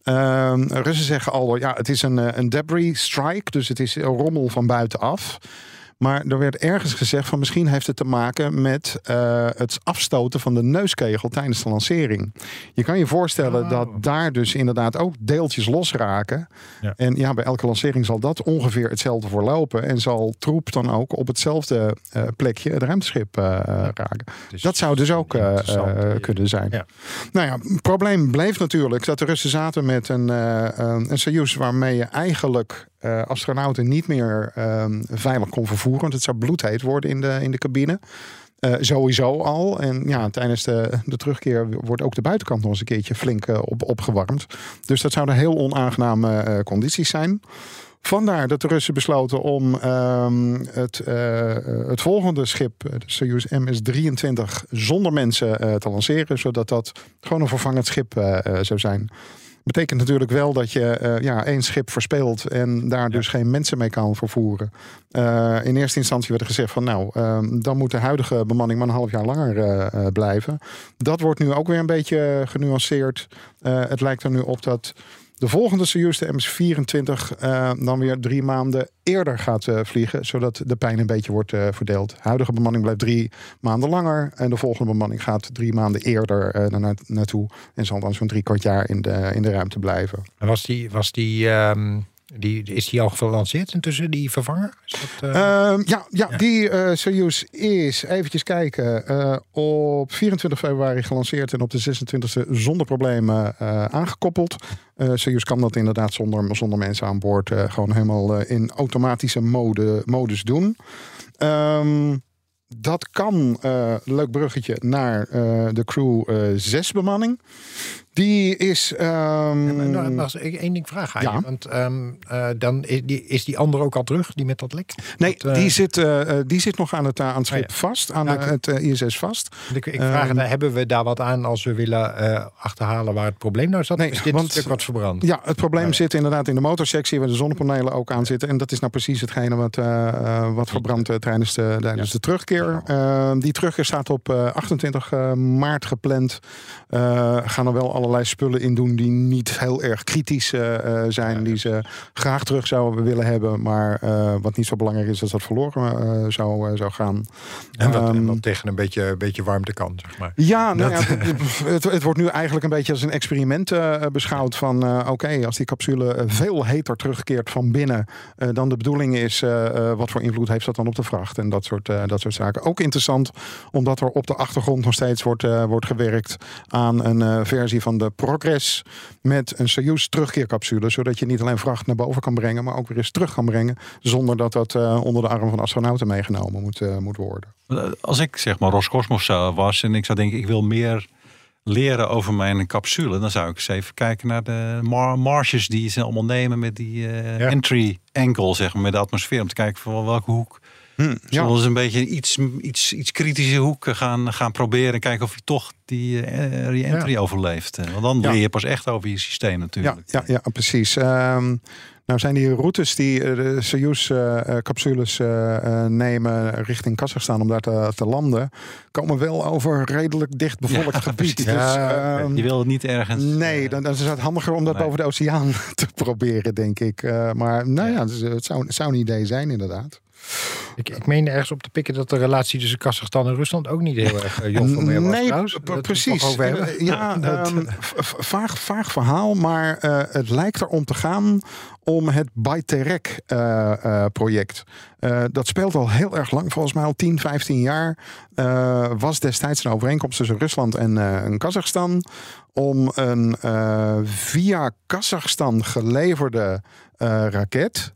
[SPEAKER 3] Ehm, Russen zeggen al, ja, het is een, een debris strike. Dus het is een rommel van buitenaf. Maar er werd ergens gezegd van misschien heeft het te maken met uh, het afstoten van de neuskegel tijdens de lancering. Je kan je voorstellen oh. dat daar dus inderdaad ook deeltjes losraken. Ja. En ja, bij elke lancering zal dat ongeveer hetzelfde voorlopen. En zal troep dan ook op hetzelfde uh, plekje het ruimteschip uh, raken. Dus dat zou dus ook kunnen zijn. Ja. Nou ja, het probleem bleef natuurlijk dat de Russen zaten met een, een Soyuz waarmee je eigenlijk astronauten niet meer uh, veilig kon vervoeren. Want het zou bloedheet worden in de, in de cabine. Uh, sowieso al. En ja, tijdens de, de terugkeer wordt ook de buitenkant nog eens een keertje flink uh, op, opgewarmd. Dus dat zouden heel onaangename condities zijn. Vandaar dat de Russen besloten om ehm, het, eh, het volgende schip, de Soyuz MS-23, zonder mensen eh, te lanceren. Zodat dat gewoon een vervangend schip eh, zou zijn. Betekent natuurlijk wel dat je uh, ja, één schip verspeelt en daar dus geen mensen mee kan vervoeren. Uh, in eerste instantie werd er gezegd van nou, uh, dan moet de huidige bemanning maar een half jaar langer blijven. Dat wordt nu ook weer een beetje genuanceerd. het lijkt er nu op dat de volgende Soyuz, de MS-24, uh, dan weer drie maanden eerder gaat uh, vliegen. Zodat de pijn een beetje wordt uh, verdeeld. Huidige bemanning blijft drie maanden langer. En de volgende bemanning gaat drie maanden eerder naar, naartoe. En zal dan zo'n drie kwart jaar in de, in de ruimte blijven.
[SPEAKER 2] En was die, was die um die, is die al gelanceerd intussen, die vervanger?
[SPEAKER 3] Dat, uh... uh, ja, ja, ja, die uh, Soyuz is, eventjes kijken, uh, op 24 februari gelanceerd en op de 26e zonder problemen aangekoppeld. Soyuz kan dat inderdaad zonder, zonder mensen aan boord gewoon helemaal in automatische mode, modus doen. Um, dat kan, leuk bruggetje, naar de crew 6 bemanning. Die is. Um... Ja,
[SPEAKER 2] nou, mag ik één ding vragen aan ja. je? Want um, uh, dan is die, is die andere ook al terug, die met dat lek?
[SPEAKER 3] Nee, dat, uh... die, zit, uh, die zit nog aan het, aan het schip oh, ja. vast, aan nou, het ISS vast.
[SPEAKER 2] Ik, ik vraag, um, hebben we daar wat aan als we willen achterhalen waar het probleem nou zat? Nee, is dit want, stuk wat verbrand?
[SPEAKER 3] Ja, het probleem oh, zit inderdaad in de motorsectie waar de zonnepanelen ook aan zitten. En dat is nou precies hetgene wat, wat verbrandt tijdens, de, tijdens de terugkeer. Ehm, die terugkeer staat op 28 maart gepland. gaan er wel allerlei spullen in doen die niet heel erg kritisch uh, zijn. Die ze graag terug zouden willen hebben. Maar uh, wat niet zo belangrijk is als dat verloren zou, zou gaan.
[SPEAKER 2] En wat, um, en wat, tegen een beetje, beetje warmte kan, zeg maar.
[SPEAKER 3] Ja, nou ja <laughs> het, het, wordt nu eigenlijk een beetje als een experiment beschouwd. Van oké, okay, als die capsule veel heter terugkeert van binnen. dan de bedoeling is, wat voor invloed heeft dat dan op de vracht? En dat soort, dat soort zaken. Ook interessant, omdat er op de achtergrond nog steeds wordt, wordt gewerkt aan een versie van de Progress met een Soyuz terugkeercapsule. Zodat je niet alleen vracht naar boven kan brengen, maar ook weer eens terug kan brengen. Zonder dat dat uh, onder de arm van astronauten meegenomen moet, uh, moet worden.
[SPEAKER 4] Als ik zeg maar Roscosmos was en ik zou denken, ik wil meer leren over mijn capsule, dan zou ik eens even kijken naar de mar marges die ze allemaal nemen met die uh, ja. entry angle, zeg maar, met de atmosfeer. Om te kijken van welke hoek Hm, Zullen we eens een beetje iets, iets, iets kritische hoek gaan, gaan proberen. En kijken of je toch die uh, re-entry ja. overleeft. Want dan leer je pas echt over je systeem natuurlijk.
[SPEAKER 3] Ja, ja, ja precies. Um, nou zijn die routes die de Soyuz-capsules uh, uh, nemen richting Kazachstan om daar te, te, landen, komen wel over redelijk dicht bevolkt <laughs> gebied. Dus,
[SPEAKER 4] ja, dus, je wil het niet ergens.
[SPEAKER 3] Nee, dan, dan is het handiger om dat nee. boven de oceaan <laughs> te proberen, denk ik. maar nou ja, het zou, het zou een idee zijn, inderdaad.
[SPEAKER 2] Ik, ik meen ergens op te pikken dat de relatie tussen Kazachstan en Rusland ook niet heel erg uh, jof van meer was.
[SPEAKER 3] Nee,
[SPEAKER 2] trouwens.
[SPEAKER 3] precies. Ja, <laughs> um, vaag, vaag verhaal, maar uh, het lijkt erom te gaan om het Bayterek-project. dat speelt al heel erg lang, volgens mij al 10, 15 jaar. was destijds een overeenkomst tussen Rusland en, en Kazachstan om een via Kazachstan geleverde raket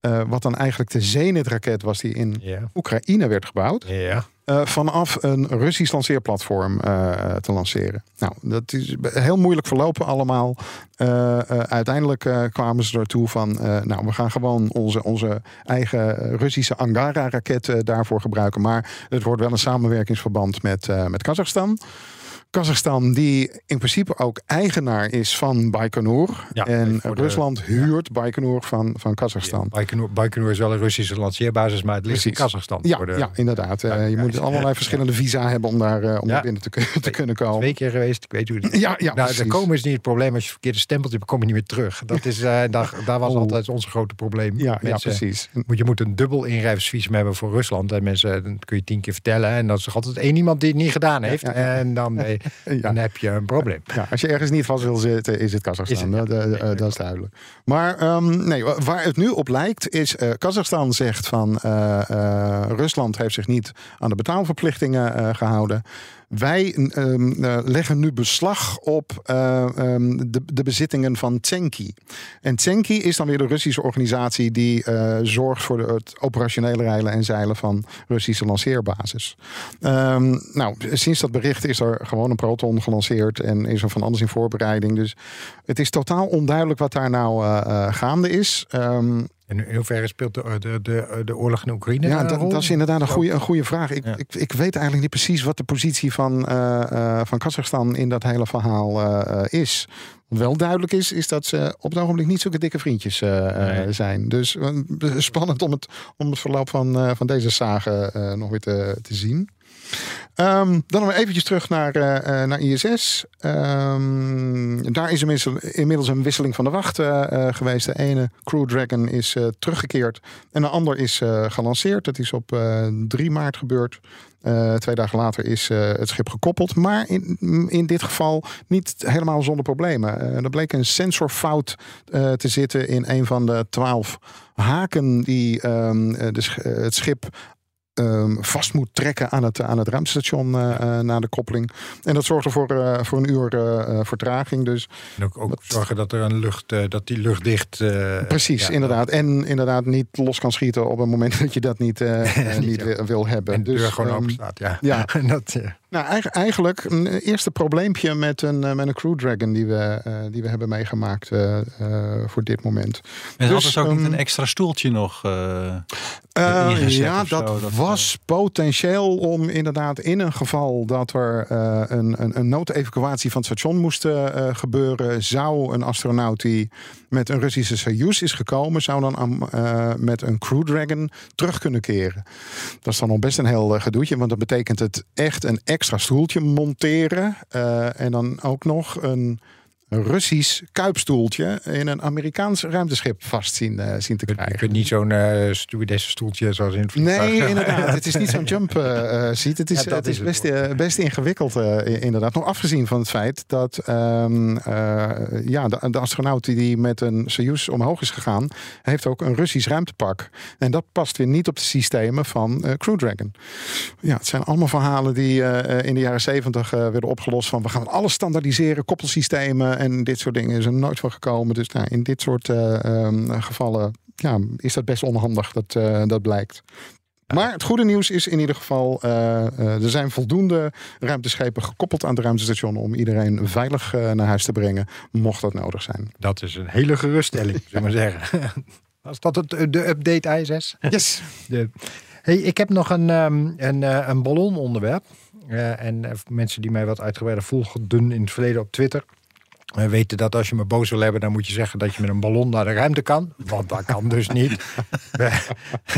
[SPEAKER 3] uh, wat dan eigenlijk de Zenit-raket was die in yeah. Oekraïne werd gebouwd.
[SPEAKER 2] Yeah.
[SPEAKER 3] Uh, vanaf een Russisch lanceerplatform uh, te lanceren. Nou, dat is heel moeilijk verlopen allemaal. uiteindelijk kwamen ze ertoe van, nou, we gaan gewoon onze, onze eigen Russische Angara-raket daarvoor gebruiken. Maar het wordt wel een samenwerkingsverband met, met Kazachstan. Kazachstan, die in principe ook eigenaar is van Baikonur. Ja, en Rusland de, huurt ja. Baikonur van, van Kazachstan.
[SPEAKER 2] Ja, Baikonur, Baikonur is wel een Russische lanceerbasis, maar het ligt Precies. in Kazachstan.
[SPEAKER 3] Ja, de, ja inderdaad. Uh, je moet allerlei verschillende visa hebben om daar, uh, om daar binnen te, te kunnen komen.
[SPEAKER 2] Twee keer geweest, ik weet hoe het <laughs>
[SPEAKER 3] Ja, ja,
[SPEAKER 2] nou, daar komen is niet het probleem. Als je verkeerde stempeltje hebt, kom je niet meer terug. Dat is, uh, daar, daar was <laughs> oh. altijd ons grote probleem.
[SPEAKER 3] Ja, mensen, ja precies.
[SPEAKER 2] Moet, je moet een dubbel inreisvisum hebben voor Rusland. En mensen, dat kun je tien keer vertellen. En dat is altijd één iemand die het niet gedaan heeft. En dan, <laughs> <laughs> dan heb je een probleem.
[SPEAKER 3] Ja, als je ergens niet vast wil zitten, is het Kazachstan. Het, ja. dat, is duidelijk. Maar um, nee, waar het nu op lijkt, is uh, Kazachstan zegt van Rusland heeft zich niet aan de betaalverplichtingen gehouden. Wij um, uh, leggen nu beslag op uh, um, de, de, bezittingen van Tsenki. En Tsenki is dan weer de Russische organisatie die uh, zorgt voor de, het operationele rijlen en zeilen van Russische lanceerbasis. Um, nou, sinds dat bericht is er gewoon een proton gelanceerd en is er van alles in voorbereiding. Dus het is totaal onduidelijk wat daar nou gaande is.
[SPEAKER 2] En in hoeverre speelt de, de, de, de oorlog in Oekraïne
[SPEAKER 3] Ja, dat, is inderdaad een goede, een goede vraag. Ik,
[SPEAKER 2] Ja.
[SPEAKER 3] ik, ik weet eigenlijk niet precies wat de positie van, eh, van Kazachstan in dat hele verhaal eh, is. Wat wel duidelijk is, is dat ze op het ogenblik niet zulke dikke vriendjes
[SPEAKER 2] Nee.
[SPEAKER 3] zijn. Dus <laughs> spannend om het, om het verloop van, van deze zagen nog weer te, te zien. Ehm, dan nog eventjes terug naar, eh, eh, naar ISS. Ehm, daar is inmiddels, een wisseling van de wacht eh, geweest. De ene Crew Dragon is teruggekeerd en de ander is gelanceerd. Dat is op eh, 3 maart gebeurd. Twee dagen later is het schip gekoppeld. Maar in, in dit geval niet helemaal zonder problemen. Er bleek een sensorfout te zitten in een van de twaalf haken die ehm, eh, de, het schip ehm, vast moet trekken aan het, aan het ruimtestation eh, eh, na de koppeling. En dat zorgde voor, eh, voor een uur vertraging. Dus
[SPEAKER 2] En ook, ook zorgen dat er een lucht, dat die lucht dicht.
[SPEAKER 3] precies,
[SPEAKER 2] ja,
[SPEAKER 3] inderdaad. En inderdaad niet los kan schieten op het moment <laughs> dat je dat niet, <laughs>
[SPEAKER 2] Niet,
[SPEAKER 3] wil- hebben.
[SPEAKER 2] En de
[SPEAKER 3] dus,
[SPEAKER 2] gewoon
[SPEAKER 3] ehm,
[SPEAKER 2] open staat. Ja.
[SPEAKER 3] ja. <laughs>
[SPEAKER 2] Dat,
[SPEAKER 3] Nou, eigen- eigenlijk een eerste probleempje met een, eh, met een Crew Dragon die we, eh, die we hebben meegemaakt eh, voor dit moment.
[SPEAKER 4] En
[SPEAKER 3] Dus,
[SPEAKER 4] het ook niet
[SPEAKER 3] ehm,
[SPEAKER 4] een extra stoeltje nog?
[SPEAKER 3] ja,
[SPEAKER 4] zo,
[SPEAKER 3] dat,
[SPEAKER 4] dat,
[SPEAKER 3] was potentieel om inderdaad in een geval dat er een, een, een noodevacuatie van het station moest gebeuren, zou een astronaut die met een Russische Soyuz is gekomen, zou dan met een Crew Dragon terug kunnen keren. Dat is dan nog best een heel gedoetje, want dat betekent het echt een extra stoeltje monteren. Eh, en dan ook nog een Russisch kuipstoeltje in een Amerikaans ruimteschip vast zien, eh, zien te
[SPEAKER 2] je
[SPEAKER 3] krijgen.
[SPEAKER 2] kunt niet zo'n eh stewardessenstoeltje zoals in het vliegtuig.
[SPEAKER 3] Nee, inderdaad. <laughs> Het is niet zo'n jump eh, seat. Het is,
[SPEAKER 2] Ja,
[SPEAKER 3] het is best, best ingewikkeld, inderdaad. Nog afgezien van het feit dat ehm, eh, ja, de, de astronaut die met een Soyuz omhoog is gegaan, heeft ook een Russisch ruimtepak. En dat past weer niet op de systemen van Crew Dragon. Ja, het zijn allemaal verhalen die in de jaren zeventig werden opgelost van we gaan alles standaardiseren, koppelsystemen en dit soort dingen is er nooit van gekomen. Dus nou, in dit soort eh, ehm, gevallen ja, is dat best onhandig, dat, eh, dat blijkt. Maar het goede nieuws is in ieder geval, eh, eh, er zijn voldoende ruimteschepen gekoppeld aan het ruimtestation om iedereen veilig naar huis te brengen, mocht dat nodig zijn.
[SPEAKER 2] Dat is een hele geruststelling, <laughs> zullen we maar zeggen. <laughs> Was dat het, de update ISS? <laughs>
[SPEAKER 3] Yes.
[SPEAKER 2] De, hey, ik heb nog een, ehm, een, eh, een ballononderwerp. Eh, en mensen die mij wat uitgebreider volgden in het verleden op Twitter... eh, weten dat als je me boos wil hebben... dan moet je zeggen dat je met een ballon naar de ruimte kan. Want dat kan dus niet. <laughs> we,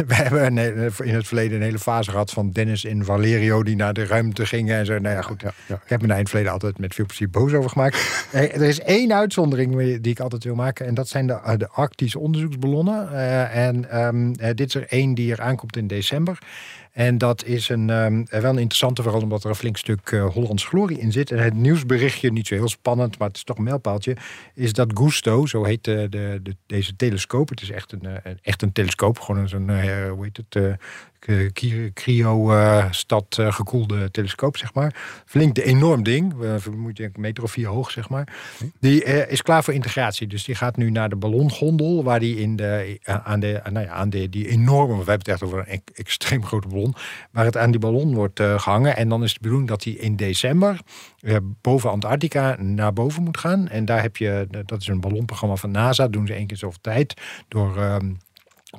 [SPEAKER 2] we hebben in het verleden een hele fase gehad van Dennis en Valerio... die naar de ruimte gingen en zo. Nou ja, goed.
[SPEAKER 3] Ja, ja.
[SPEAKER 2] Ik heb me daar in het verleden altijd met veel plezier boos over gemaakt. Er is één uitzondering die ik altijd wil maken. En dat zijn de, de Arctische onderzoeksballonnen. Eh, en ehm, eh, dit is er één die er aankomt in december. En dat is een, ehm, eh, wel een interessante, vooral omdat er een flink stuk eh, Hollands glorie in zit. En het nieuwsberichtje, niet zo heel spannend, maar het is toch een mijlpaaltje, is dat Gusto, zo heet de, de, de- deze telescoop. Het is echt een, eh, echt een telescoop, gewoon zo'n, eh, hoe heet het, eh, cryo-stad eh, gekoelde telescoop, zeg maar. Flink de enorm ding, uh, moet je een meter of vier hoog, zeg maar. Die eh, is klaar voor integratie. Dus die gaat nu naar de ballongondel, waar die in de, eh, aan, de, nou ja, aan de, die enorme, we hebben het echt over een extreem grote ballon, waar het aan die ballon wordt eh, gehangen. En dan is de bedoeling dat die in december eh, boven Antarctica naar boven moet gaan. En daar heb je, dat is een ballonprogramma van NASA, doen ze één keer zoveel tijd. Door ehm,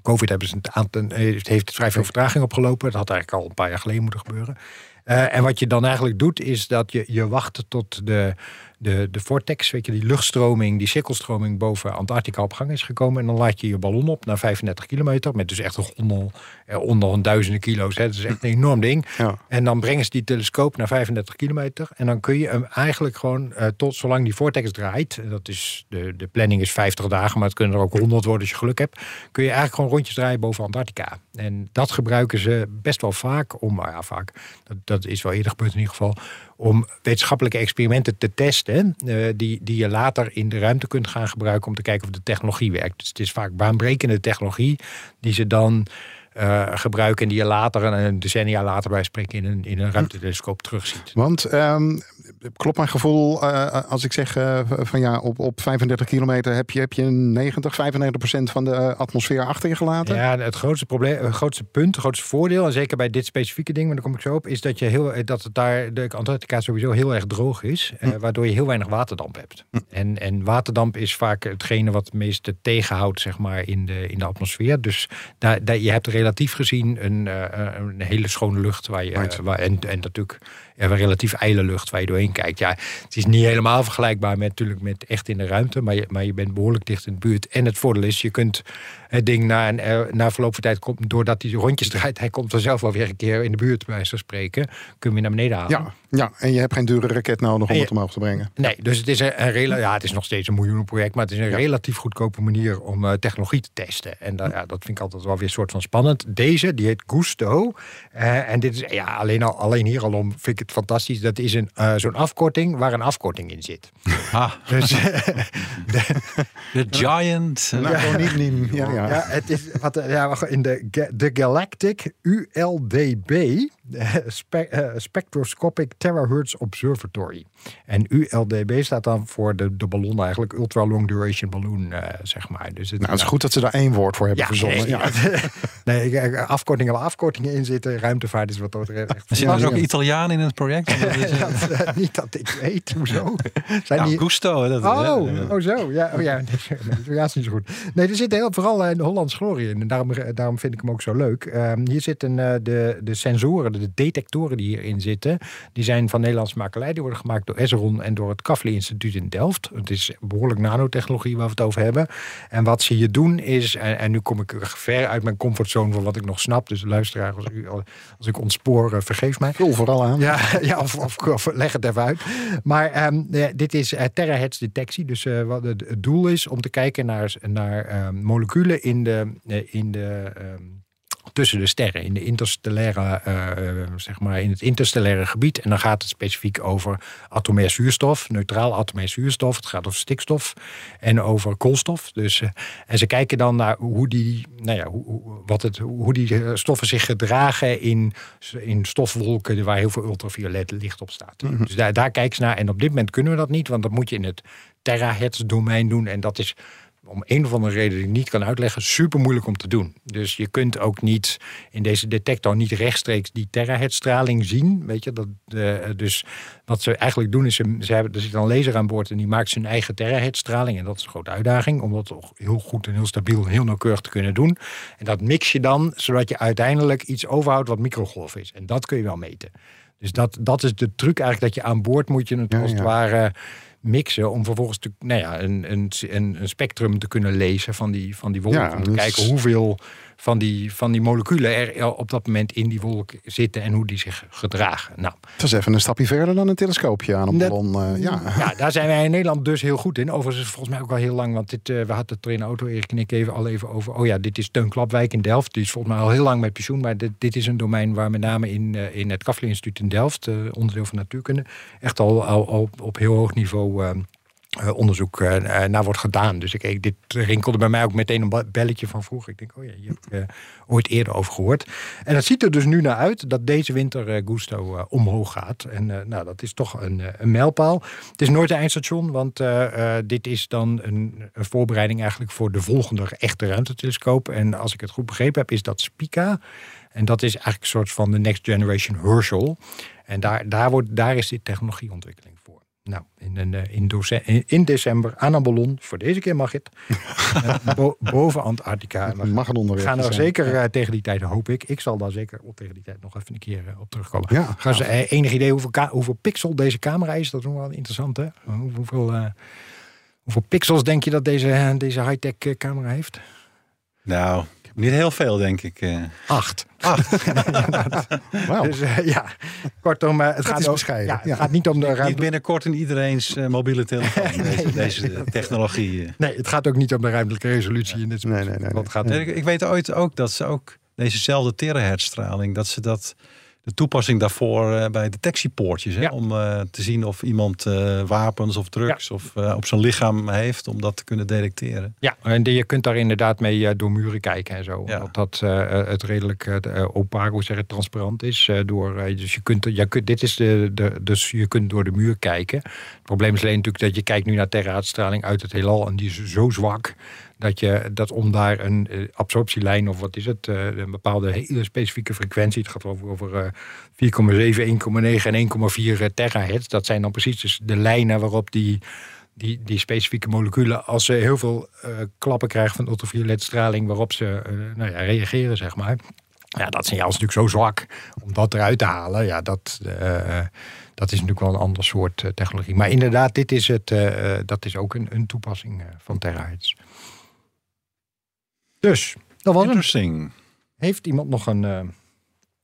[SPEAKER 2] COVID hebben ze een heeft vrij veel vertraging opgelopen. Dat had eigenlijk al een paar jaar geleden moeten gebeuren. Eh, en wat je dan eigenlijk doet, is dat je, je wacht tot de, de, de vortex, weet je, die luchtstroming, die cirkelstroming boven Antarctica op gang is gekomen. En dan laat je je ballon op naar 35 kilometer, met dus echt een gondel eh, onder een duizenden kilo's. Hè. Dat is echt een enorm ding. <laughs>
[SPEAKER 3] Ja.
[SPEAKER 2] En dan brengen ze die telescoop naar 35 kilometer. En dan kun je hem eigenlijk gewoon eh, tot zolang die vortex draait. Dat is, de, de planning is 50 dagen, maar het kunnen er ook 100 worden als je geluk hebt. Kun je eigenlijk gewoon rondjes draaien boven Antarctica. En dat gebruiken ze best wel vaak om, nou ja, vaak, dat, dat is wel eerder gebeurd in ieder geval, om wetenschappelijke experimenten te testen. eh, die, die je later in de ruimte kunt gaan gebruiken om te kijken of de technologie werkt. Dus het is vaak baanbrekende technologie die ze dan eh, gebruiken en die je later, een decennia later bij spreken, in een, in een ruimtetelescoop terugziet.
[SPEAKER 3] Want ehm, klopt mijn gevoel eh, als ik zeg eh, van ja, op, op 35 kilometer heb je, heb je 90, 95 procent van de eh, atmosfeer achter je gelaten?
[SPEAKER 2] Ja, het grootste probleem, het grootste punt, het grootste voordeel, en zeker bij dit specifieke ding, maar daar kom ik zo op, is dat je heel, dat het daar de Antarctica sowieso heel erg droog is, eh, waardoor je heel weinig waterdamp hebt. En, en waterdamp is vaak hetgene wat het meeste tegenhoudt, zeg maar, in de, in de atmosfeer. Dus daar, daar, je hebt relatief gezien een, eh, een hele schone lucht waar je, waar, en, en natuurlijk ja, relatief ijle lucht waar je doorheen kijkt. Ja, het is niet helemaal vergelijkbaar met, natuurlijk met echt in de ruimte, maar je, maar je bent behoorlijk dicht in de buurt. En het voordeel is, je kunt het ding na, een, eh, na verloop van tijd, komt, doordat hij rondjes draait, hij komt er zelf wel weer een keer in de buurt, bij wijze van spreken, kun je naar beneden halen.
[SPEAKER 3] Ja, ja, en je hebt geen dure raket nodig om
[SPEAKER 2] je-
[SPEAKER 3] het omhoog te brengen.
[SPEAKER 2] Nee, dus het is een, een rela- ja, het is nog steeds een miljoenenproject, maar het is een relatief goedkope manier om eh, technologie te testen. En dat, ja, dat vind ik altijd wel weer een soort van spannend. Deze, die heet Gusto. Eh, en dit is ja, alleen, al, alleen hier al om vind ik het fantastisch. Dat is een, eh, zo'n afkorting waar een afkorting in zit.
[SPEAKER 4] Ah,
[SPEAKER 2] Dus <laughs>
[SPEAKER 4] de Giant.
[SPEAKER 3] Nou, niet, niet ja, ja.
[SPEAKER 2] Ja, het is wat, ja, in de, de Galactic ULDB <laughs> Spe- eh, Spectroscopic Terahertz Observatory. En ULDB staat dan voor de, de ballon eigenlijk, Ultra Long Duration Balloon, eh, zeg maar. Dus het,
[SPEAKER 3] Nou, het is goed dat ze daar één woord voor hebben verzonnen.
[SPEAKER 2] nee,
[SPEAKER 3] Ja. <laughs>
[SPEAKER 2] nee, ik- afkortingen waar afkortingen in zitten. Ruimtevaart is wat dat betreft echt.
[SPEAKER 4] Zijn er ook. Italianen in het project? <laughs> Dat is, eh,
[SPEAKER 2] Dat, niet dat ik weet, hoezo? Zijn
[SPEAKER 4] nou,
[SPEAKER 2] die,
[SPEAKER 4] Gusto. Dat,
[SPEAKER 2] Oh, oh zo. Ja, oh ja. Nee, is niet zo goed. Nee, er zit heel, vooral eh, de Hollands glorie in. En daarom, daarom vind ik hem ook zo leuk. Ehm, hier zitten eh, de, de sensoren, de detectoren die hierin zitten. Die zijn van Nederlandse makelij. Die worden gemaakt door Esron en door het Kavli Instituut in Delft. Het is behoorlijk nanotechnologie waar we het over hebben. En wat ze hier doen is, en, en nu kom ik ver uit mijn comfortzone van wat ik nog snap. Dus luisteraar, als, u, als ik ontspoor, eh, vergeef mij.
[SPEAKER 3] Vul vooral aan.
[SPEAKER 2] Ja, <laughs> ja of, of, of leg het even uit. Maar ehm, ja, dit is eh, terahertz detectie. Dus eh, wat het, het doel is om te kijken naar, naar ehm, moleculen in de, eh, in de ehm, tussen de sterren, in de interstellaire, eh, zeg maar, in het interstellaire gebied. En dan gaat het specifiek over atomair zuurstof, neutraal atomair zuurstof. Het gaat over stikstof en over koolstof. Dus, eh, en ze kijken dan naar hoe die, nou ja, hoe, wat het, hoe die eh, stoffen zich gedragen in, in stofwolken waar heel veel ultraviolet licht op staat. Dus daar, daar kijken ze naar. En op dit moment kunnen we dat niet, want dat moet je in het terahertz domein doen. En dat is om een of andere reden die ik niet kan uitleggen, super moeilijk om te doen. Dus je kunt ook niet in deze detector niet rechtstreeks die terahertzstraling zien. Weet je, dat, eh, dus wat ze eigenlijk doen is, ze, ze hebben, er zit een laser aan boord en die maakt zijn eigen terahertzstraling. En dat is een grote uitdaging, om dat toch heel goed en heel stabiel en heel nauwkeurig te kunnen doen. En dat mix je dan, zodat je uiteindelijk iets overhoudt wat microgolf is. En dat kun je wel meten. Dus dat, dat is de truc eigenlijk, dat je aan boord moet je het
[SPEAKER 3] Ja,
[SPEAKER 2] als het
[SPEAKER 3] ja.
[SPEAKER 2] ware mixen om vervolgens te, nou ja, een, een, een, spectrum te kunnen lezen van die, van die wolk.
[SPEAKER 3] Ja,
[SPEAKER 2] om te
[SPEAKER 3] dus-
[SPEAKER 2] kijken hoeveel van die, van die moleculen er op dat moment in die wolk zitten en hoe die zich gedragen. Nou,
[SPEAKER 3] Het is even een stapje verder dan een telescoopje aan een
[SPEAKER 2] Dat-
[SPEAKER 3] ballon. eh, ja.
[SPEAKER 2] ja, daar zijn wij in Nederland dus heel goed in. Overigens is het volgens mij ook al heel lang, want dit, eh, we hadden het er in de auto, Erik en ik, even, al even over. Oh ja, dit is Teun Klapwijk in Delft. Die is volgens mij al heel lang met pensioen, maar dit, dit is een domein waar met name in, eh, in het Kavli Instituut in Delft, eh, onderdeel van natuurkunde, echt al, al, al op heel hoog niveau. Eh, onderzoek eh, eh, naar wordt gedaan. Dus ik, dit rinkelde bij mij ook meteen een belletje van vroeger. Ik denk, oh ja, je hebt eh, ooit eerder over gehoord. En het ziet er dus nu naar uit dat deze winter Gusto omhoog gaat. En nou, dat is toch een, een mijlpaal. Het is nooit een eindstation, want dit is dan een, voorbereiding eigenlijk voor de volgende echte ruimtetelescoop. En als ik het goed begrepen heb, is dat Spica. En dat is eigenlijk een soort van de next generation Herschel. En daar, daar, wordt, daar is dit technologieontwikkeling. Nou, in, een, eh, in, doce- in, in december aan een ballon, voor deze keer mag het, <laughs> eh, bo- boven Antarctica. We
[SPEAKER 3] Mag
[SPEAKER 2] gaan er
[SPEAKER 3] zijn.
[SPEAKER 2] zeker eh, tegen die tijd, hoop ik. Ik zal daar zeker op tegen die tijd nog even een keer op terugkomen.
[SPEAKER 3] Ja,
[SPEAKER 2] Gaan ze eh, enig idee hoeveel, hoeveel pixel deze camera is? Dat is nog wel interessant, hè? Hoe- Hoeveel, eh, hoeveel pixels denk je dat deze, deze high-tech camera heeft?
[SPEAKER 4] Nou, niet heel veel, denk ik. eh.
[SPEAKER 2] Acht. <laughs>
[SPEAKER 3] Wauw.
[SPEAKER 2] Dus eh, ja, kortom, eh, het, gaat ook, ja, het
[SPEAKER 3] ja.
[SPEAKER 2] gaat niet om de
[SPEAKER 4] Niet
[SPEAKER 2] ruimte.
[SPEAKER 4] binnenkort in iedereen's mobiele telefoon. <laughs> deze deze technologie. eh.
[SPEAKER 2] Nee, het gaat ook niet om de ruimtelijke resolutie in dit
[SPEAKER 3] Nee, nee, nee,
[SPEAKER 2] Want het gaat
[SPEAKER 4] Nee, ik, ik weet ooit ook dat ze ook dezezelfde terahertzstraling, dat ze dat de toepassing daarvoor eh, bij detectiepoortjes. Hè?
[SPEAKER 2] Ja.
[SPEAKER 4] Om eh, te zien of iemand eh, wapens of drugs of op zijn lichaam heeft. Om dat te kunnen detecteren.
[SPEAKER 2] Ja, en je kunt daar inderdaad mee door muren kijken en zo.
[SPEAKER 4] Ja.
[SPEAKER 2] Omdat dat het redelijk opaak, hoe zeg transparant is. door, dus je kunt, je kunt, dit is de, de, dus je kunt door de muur kijken. Het probleem is alleen natuurlijk dat je kijkt nu naar terraaitstraling uit het heelal. En die is zo zwak dat je dat om daar een eh, absorptielijn of wat is het, eh, een bepaalde hele specifieke frequentie. Het gaat over, over eh, 4,7, 1,9 en 1,4 terahertz. Dat zijn dan precies dus de lijnen waarop die die, die specifieke moleculen, als ze heel veel eh, klappen krijgen van ultravioletstraling, waarop ze eh, nou ja, reageren, zeg maar. Ja, dat signaal is natuurlijk zo zwak om dat eruit te halen. Ja, dat, eh, dat is natuurlijk wel een ander soort eh, technologie. Maar inderdaad, dit is het, eh, eh, dat is ook een, een toepassing eh, van terahertz. Dus, dat was hem.
[SPEAKER 4] Interesting.
[SPEAKER 2] Heeft iemand nog een eh,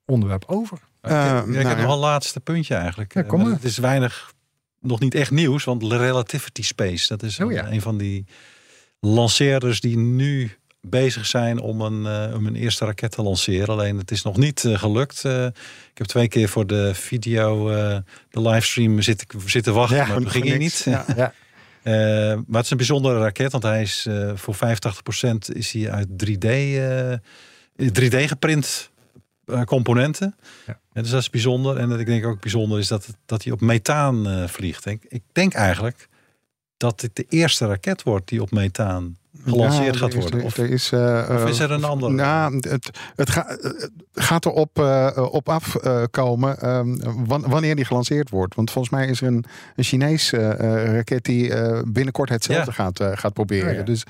[SPEAKER 2] onderwerp over?
[SPEAKER 4] ik,
[SPEAKER 3] Eh,
[SPEAKER 4] heb- ik
[SPEAKER 3] nou
[SPEAKER 4] heb
[SPEAKER 3] ja.
[SPEAKER 4] nog een laatste puntje eigenlijk.
[SPEAKER 2] Ja,
[SPEAKER 4] Eh,
[SPEAKER 2] kom
[SPEAKER 4] maar
[SPEAKER 2] maar.
[SPEAKER 4] Het is weinig, nog niet echt nieuws, want Relativity Space, dat is
[SPEAKER 2] Oh
[SPEAKER 4] een,
[SPEAKER 2] ja.
[SPEAKER 4] een van die lanceerders die nu bezig zijn om een, eh, om een eerste raket te lanceren. Alleen het is nog niet gelukt. Ik heb twee keer voor de video, eh, de livestream zitten, zitten wachten, maar
[SPEAKER 3] voor
[SPEAKER 4] dat ging hier niet.
[SPEAKER 3] Ja.
[SPEAKER 2] Ja.
[SPEAKER 4] Eh, maar het is een bijzondere raket, want hij is eh, voor 85% is hij uit 3D, eh 3D geprint eh, componenten.
[SPEAKER 2] Ja.
[SPEAKER 4] En dus dat is bijzonder. En dat ik denk ook bijzonder is dat, dat hij op methaan vliegt. Ik, ik denk eigenlijk dat dit de eerste raket wordt die op methaan gelanceerd
[SPEAKER 3] Ja,
[SPEAKER 4] gaat
[SPEAKER 3] is-
[SPEAKER 4] worden. Of,
[SPEAKER 3] er is, eh,
[SPEAKER 4] of is er een
[SPEAKER 3] eh,
[SPEAKER 4] andere?
[SPEAKER 3] Nou, het, het, ga- het gaat erop eh, op afkomen ehm, wan- wanneer die gelanceerd wordt. Want volgens mij is er een, een Chinees eh, eh, raket die eh, binnenkort hetzelfde
[SPEAKER 4] Ja.
[SPEAKER 3] gaat, eh, gaat proberen.
[SPEAKER 2] Ja.
[SPEAKER 3] Dus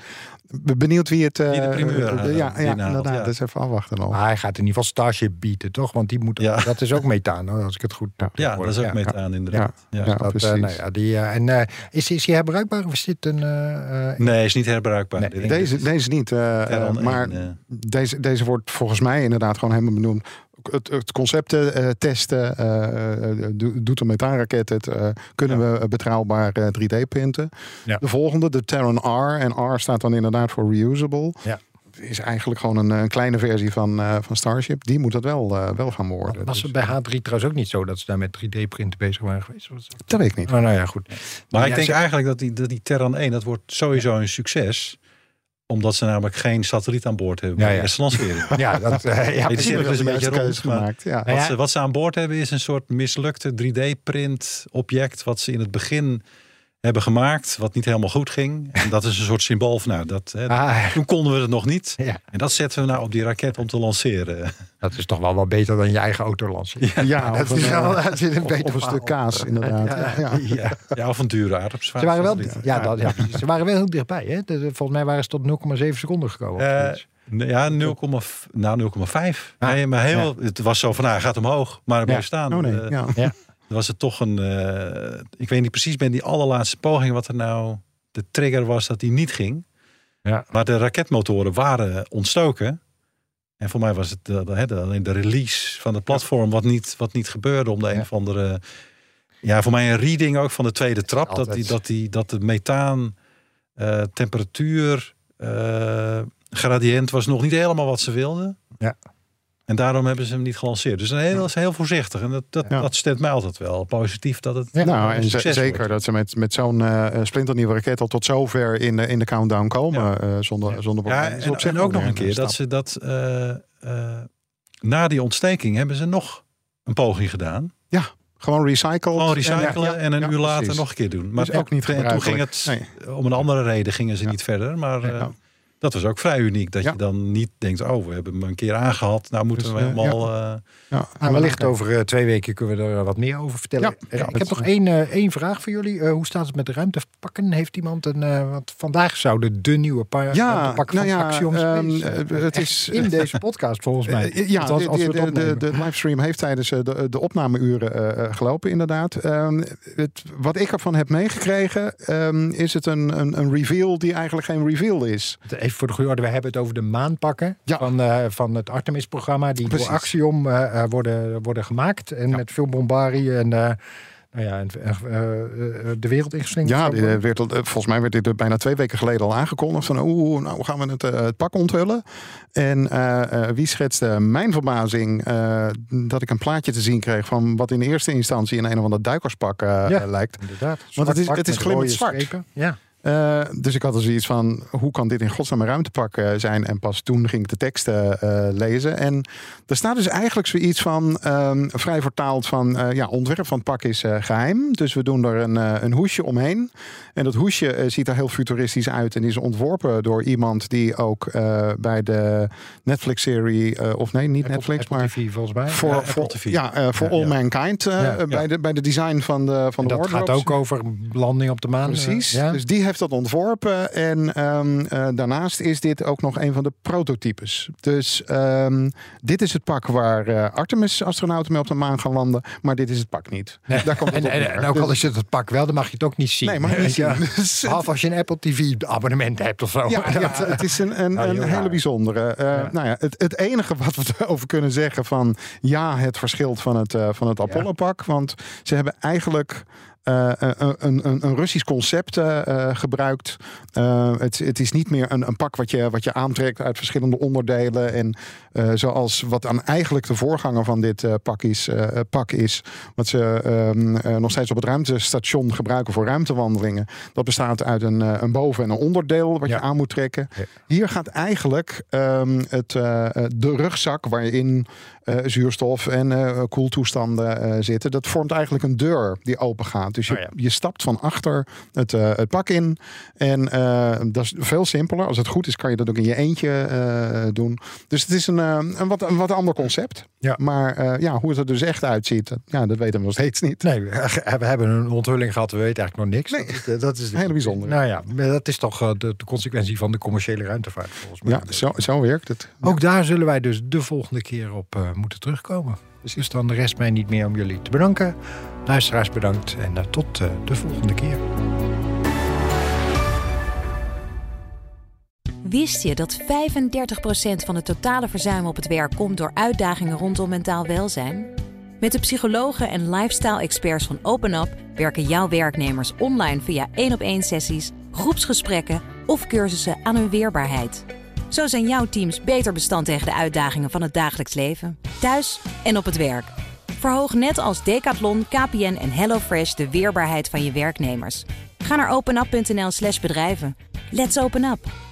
[SPEAKER 3] benieuwd wie het...
[SPEAKER 4] Wie de primeur,
[SPEAKER 3] eh, ja, ja, inderdaad.
[SPEAKER 4] ja.
[SPEAKER 3] Dus even afwachten nog.
[SPEAKER 2] Maar hij gaat in ieder geval Starship bieden, toch? Want die moet,
[SPEAKER 4] Ja.
[SPEAKER 2] dat is ook methaan, als ik het goed heb.
[SPEAKER 4] ja, dat is ook
[SPEAKER 2] Ja.
[SPEAKER 4] methaan inderdaad. Ja.
[SPEAKER 3] Ja,
[SPEAKER 2] Dat, eh,
[SPEAKER 3] precies.
[SPEAKER 2] nou ja, die, en eh, is, is die herbruikbaar of is dit een... eh, eh,
[SPEAKER 4] Nee, is niet herbruikbaar.
[SPEAKER 2] Nee,
[SPEAKER 3] Deze, deze niet. maar
[SPEAKER 4] 1,
[SPEAKER 3] deze, deze wordt volgens mij inderdaad gewoon helemaal benoemd. Het, het concepten eh, testen, eh, eh, do- doet een methaanraket het, eh, kunnen we betrouwbaar eh, 3D printen.
[SPEAKER 2] Ja.
[SPEAKER 3] De volgende, de Terran R. En R staat dan inderdaad voor reusable.
[SPEAKER 2] Ja.
[SPEAKER 3] Is eigenlijk gewoon een, eh, kleine versie van, eh, van Starship. Die moet dat wel, eh, wel gaan worden.
[SPEAKER 2] was
[SPEAKER 3] Dus-
[SPEAKER 2] het bij H3 trouwens ook niet zo dat ze daar met 3D-printen bezig waren geweest? Dat-
[SPEAKER 3] Dat weet ik niet.
[SPEAKER 2] Oh, nou ja, goed.
[SPEAKER 4] Maar
[SPEAKER 2] Ja,
[SPEAKER 4] ik denk
[SPEAKER 2] ze-
[SPEAKER 4] eigenlijk dat die, dat die Terran 1, dat wordt sowieso een succes. Omdat ze namelijk geen satelliet aan boord hebben.
[SPEAKER 2] Ja, ja.
[SPEAKER 4] eerste lancering. <laughs>
[SPEAKER 2] Ja, dat, eh, ja,
[SPEAKER 4] dus een beetje rond,
[SPEAKER 3] gemaakt. Ja.
[SPEAKER 2] Nou
[SPEAKER 4] Wat, ze, wat ze aan boord hebben is een soort mislukte 3D-print object. Wat ze in het begin hebben gemaakt. Wat niet helemaal goed ging. En dat is een soort symbool van nou, dat, hè,
[SPEAKER 2] Ah,
[SPEAKER 4] toen konden we het nog niet.
[SPEAKER 2] ja,
[SPEAKER 4] En dat zetten we nou op die raket om te lanceren.
[SPEAKER 2] dat is toch wel wat beter dan je eigen auto lanceren.
[SPEAKER 3] Ja,
[SPEAKER 2] dat
[SPEAKER 3] of een,
[SPEAKER 2] is wel-
[SPEAKER 3] eh,
[SPEAKER 2] dat is een
[SPEAKER 3] of,
[SPEAKER 2] beter
[SPEAKER 3] of een stuk kaas, inderdaad. Ja, ja.
[SPEAKER 4] Ja, ja of een dure aardappelsvaart.
[SPEAKER 2] Ze waren wel, ja, dat, ja, ze waren wel heel dichtbij. Hè? Volgens mij waren ze tot 0,7 seconden gekomen.
[SPEAKER 4] Nee, Ja, 0,5. Nou, 0,5.
[SPEAKER 2] Ah,
[SPEAKER 4] nee, maar heel, het was zo van, nou, hij gaat omhoog. Maar
[SPEAKER 2] Ja.
[SPEAKER 4] bleef staan.
[SPEAKER 3] Oh nee,
[SPEAKER 4] Eh,
[SPEAKER 3] ja.
[SPEAKER 4] Was het toch een. eh, ik weet niet precies bij die allerlaatste poging wat er nou de trigger was dat die niet ging.
[SPEAKER 2] Ja.
[SPEAKER 4] Maar de raketmotoren waren ontstoken. En voor mij was het eh, de, de, alleen de release van het platform wat niet, wat niet gebeurde om de een of andere. Ja, voor mij een reading ook van de tweede trap. Dat, die, dat, die, dat de methaan eh, temperatuur eh, gradient was nog niet helemaal wat ze wilden.
[SPEAKER 2] Ja.
[SPEAKER 4] En daarom hebben ze hem niet gelanceerd. Dus een heel, ze heel voorzichtig. En dat, dat,
[SPEAKER 3] Ja.
[SPEAKER 4] dat stemt mij altijd wel positief dat het
[SPEAKER 2] Ja.
[SPEAKER 3] Nou, en
[SPEAKER 4] een
[SPEAKER 3] ze-
[SPEAKER 4] succes
[SPEAKER 3] zeker
[SPEAKER 4] wordt.
[SPEAKER 3] dat ze met, met zo'n eh, splinternieuwe raket al tot zover in de, in de countdown komen.
[SPEAKER 4] Ja.
[SPEAKER 3] eh, zonder,
[SPEAKER 2] Ja.
[SPEAKER 3] zonder
[SPEAKER 4] Ja,
[SPEAKER 3] problemen. Is
[SPEAKER 4] en,
[SPEAKER 3] op zich
[SPEAKER 4] en ook nog een keer dat ze dat eh, eh, na die ontsteking hebben ze nog een poging gedaan.
[SPEAKER 3] Gewoon recycled.
[SPEAKER 4] Gewoon recyclen
[SPEAKER 3] Ja, ja,
[SPEAKER 4] en een
[SPEAKER 3] ja,
[SPEAKER 4] uur later
[SPEAKER 3] precies.
[SPEAKER 4] nog een keer doen. Maar
[SPEAKER 3] Dus ook niet
[SPEAKER 4] en toen ging het om een andere reden gingen ze
[SPEAKER 3] Ja.
[SPEAKER 4] niet verder. Maar eh,
[SPEAKER 3] Ja.
[SPEAKER 4] Dat was ook vrij uniek. Dat
[SPEAKER 3] Ja.
[SPEAKER 4] je dan niet denkt, oh, we hebben hem een keer aangehad. Nou moeten
[SPEAKER 3] Dus,
[SPEAKER 4] we
[SPEAKER 3] eh,
[SPEAKER 4] helemaal... eh,
[SPEAKER 3] Ja,
[SPEAKER 2] Nou, wellicht over eh, twee weken kunnen we er eh, wat meer over vertellen.
[SPEAKER 3] Ja,
[SPEAKER 2] Eh,
[SPEAKER 3] ja,
[SPEAKER 2] ik heb nog één, eh, één vraag voor jullie. Eh, hoe staat het met de ruimtepakken? Heeft iemand een... eh, want vandaag zouden de nieuwe pa-
[SPEAKER 3] Ja,
[SPEAKER 2] ruimtepakken
[SPEAKER 3] nou
[SPEAKER 2] van
[SPEAKER 3] ja,
[SPEAKER 2] Axiom
[SPEAKER 3] ehm,
[SPEAKER 2] Space, eh,
[SPEAKER 3] eh, het is-
[SPEAKER 2] in deze podcast volgens <laughs> mij.
[SPEAKER 3] Eh, ja,
[SPEAKER 2] als we
[SPEAKER 3] de, de, de,
[SPEAKER 2] opnemen.
[SPEAKER 3] de livestream heeft tijdens eh, de, de opnameuren eh, eh, gelopen, inderdaad. Ehm, het, wat ik ervan heb meegekregen, ehm, is het een, een, een reveal die eigenlijk geen reveal is.
[SPEAKER 2] Even voor de goede orde, we hebben het over de maanpakken
[SPEAKER 3] Ja.
[SPEAKER 2] van, eh, van het Artemis-programma. Die
[SPEAKER 3] Precies.
[SPEAKER 2] door Axiom eh, eh, worden, worden gemaakt. En
[SPEAKER 3] Ja.
[SPEAKER 2] met veel bombarie. En nou ja, de wereld ingeslingerd.
[SPEAKER 3] Ja, werd, volgens mij werd dit bijna twee weken geleden al aangekondigd. Van oeh, nou gaan we het, het pak onthullen. En wie schetste mijn verbazing dat ik een plaatje te zien kreeg van wat in eerste instantie in een of ander duikerspak
[SPEAKER 2] Ja.
[SPEAKER 3] lijkt.
[SPEAKER 2] Inderdaad.
[SPEAKER 3] Want het is- het is glimmend zwart.
[SPEAKER 2] strepen. Ja.
[SPEAKER 3] Eh, dus ik had er zoiets van, hoe kan dit in godsnaam een ruimtepak eh, zijn? En pas toen ging ik de teksten eh, lezen. En er staat dus eigenlijk zoiets van, ehm, vrij vertaald van, ja, ontwerp van het pak is eh, geheim. Dus we doen er een, een hoesje omheen. En dat hoesje ziet er heel futuristisch uit en is ontworpen door iemand die ook bij de Netflix-serie, of nee, niet
[SPEAKER 2] Apple-
[SPEAKER 3] Netflix,
[SPEAKER 2] Apple
[SPEAKER 3] maar
[SPEAKER 2] TV volgens mij.
[SPEAKER 3] voor, ja, voor
[SPEAKER 2] Ja,
[SPEAKER 3] All
[SPEAKER 2] ja.
[SPEAKER 3] Mankind. Bij, de, bij de design van de, van
[SPEAKER 2] En
[SPEAKER 3] de
[SPEAKER 2] dat gaat ook over landing op de maan.
[SPEAKER 3] Precies. Dus die heeft dat ontworpen. En ehm, eh, daarnaast is dit ook nog een van de prototypes. Dus ehm, dit is het pak waar eh, Artemis-astronauten mee op de maan gaan landen. Maar dit is het pak niet.
[SPEAKER 2] Nee.
[SPEAKER 3] Daar komt het
[SPEAKER 2] En, ook al is het het pak wel, dan mag je het ook niet zien.
[SPEAKER 3] Nee, mag je niet
[SPEAKER 2] Ja.
[SPEAKER 3] zien. <laughs> Dus-
[SPEAKER 2] Behalve als je een Apple TV abonnement hebt of zo.
[SPEAKER 3] Ja, <laughs> het is een, een,
[SPEAKER 2] Nou,
[SPEAKER 3] een hele bijzondere. Eh. Nou ja, het, het enige wat we <laughs> erover kunnen zeggen van ja, het verschilt van het, van het Apollo-pak. Want ze hebben eigenlijk eh, een, een, een, een Russisch concept eh, eh, gebruikt. Eh, het, het is niet meer een, een pak wat je, wat je aantrekt uit verschillende onderdelen. En eh, zoals wat dan eigenlijk de voorganger van dit eh, pak, is, eh, pak is. Wat ze ehm, eh, nog steeds op het ruimtestation gebruiken voor ruimtewandelingen. Dat bestaat uit een, eh, een boven- en een onderdeel wat
[SPEAKER 2] Ja.
[SPEAKER 3] je aan moet trekken.
[SPEAKER 2] Ja.
[SPEAKER 3] Hier gaat eigenlijk ehm, het, eh, eh, de rugzak waarin eh, zuurstof en eh, koeltoestanden eh, zitten. Dat vormt eigenlijk een deur die open gaat. Dus je,
[SPEAKER 2] Oh ja.
[SPEAKER 3] je stapt van achter het, eh, het pak in. En eh, dat is veel simpeler. Als het goed is, kan je dat ook in je eentje eh, doen. Dus het is een, eh, een, wat, een wat ander concept.
[SPEAKER 2] Ja.
[SPEAKER 3] Maar eh, ja, hoe het er dus echt uitziet, dat- ja, dat weten we nog steeds niet.
[SPEAKER 2] Nee, we hebben een onthulling gehad, we weten eigenlijk nog niks.
[SPEAKER 3] Nee.
[SPEAKER 2] Dat, is- dat is
[SPEAKER 3] Hele bijzonder.
[SPEAKER 2] Nou ja, dat is toch eh, de, de consequentie van de commerciële ruimtevaart volgens mij.
[SPEAKER 3] Ja, zo, zo werkt het.
[SPEAKER 2] Ook daar zullen wij dus de volgende keer op eh, moeten terugkomen. Dus dan rest mij niet meer om jullie te bedanken. Luisteraars bedankt en eh, tot eh, de volgende keer.
[SPEAKER 5] Wist je dat 35% van het totale verzuim op het werk komt door uitdagingen rondom mentaal welzijn? Met de psychologen en lifestyle-experts van OpenUp werken jouw werknemers online via één op één sessies, groepsgesprekken of cursussen aan hun weerbaarheid. Zo zijn jouw teams beter bestand tegen de uitdagingen van het dagelijks leven, thuis en op het werk. Verhoog net als Decathlon, KPN en HelloFresh de weerbaarheid van je werknemers. Ga naar openup.nl/slash bedrijven. Let's open up!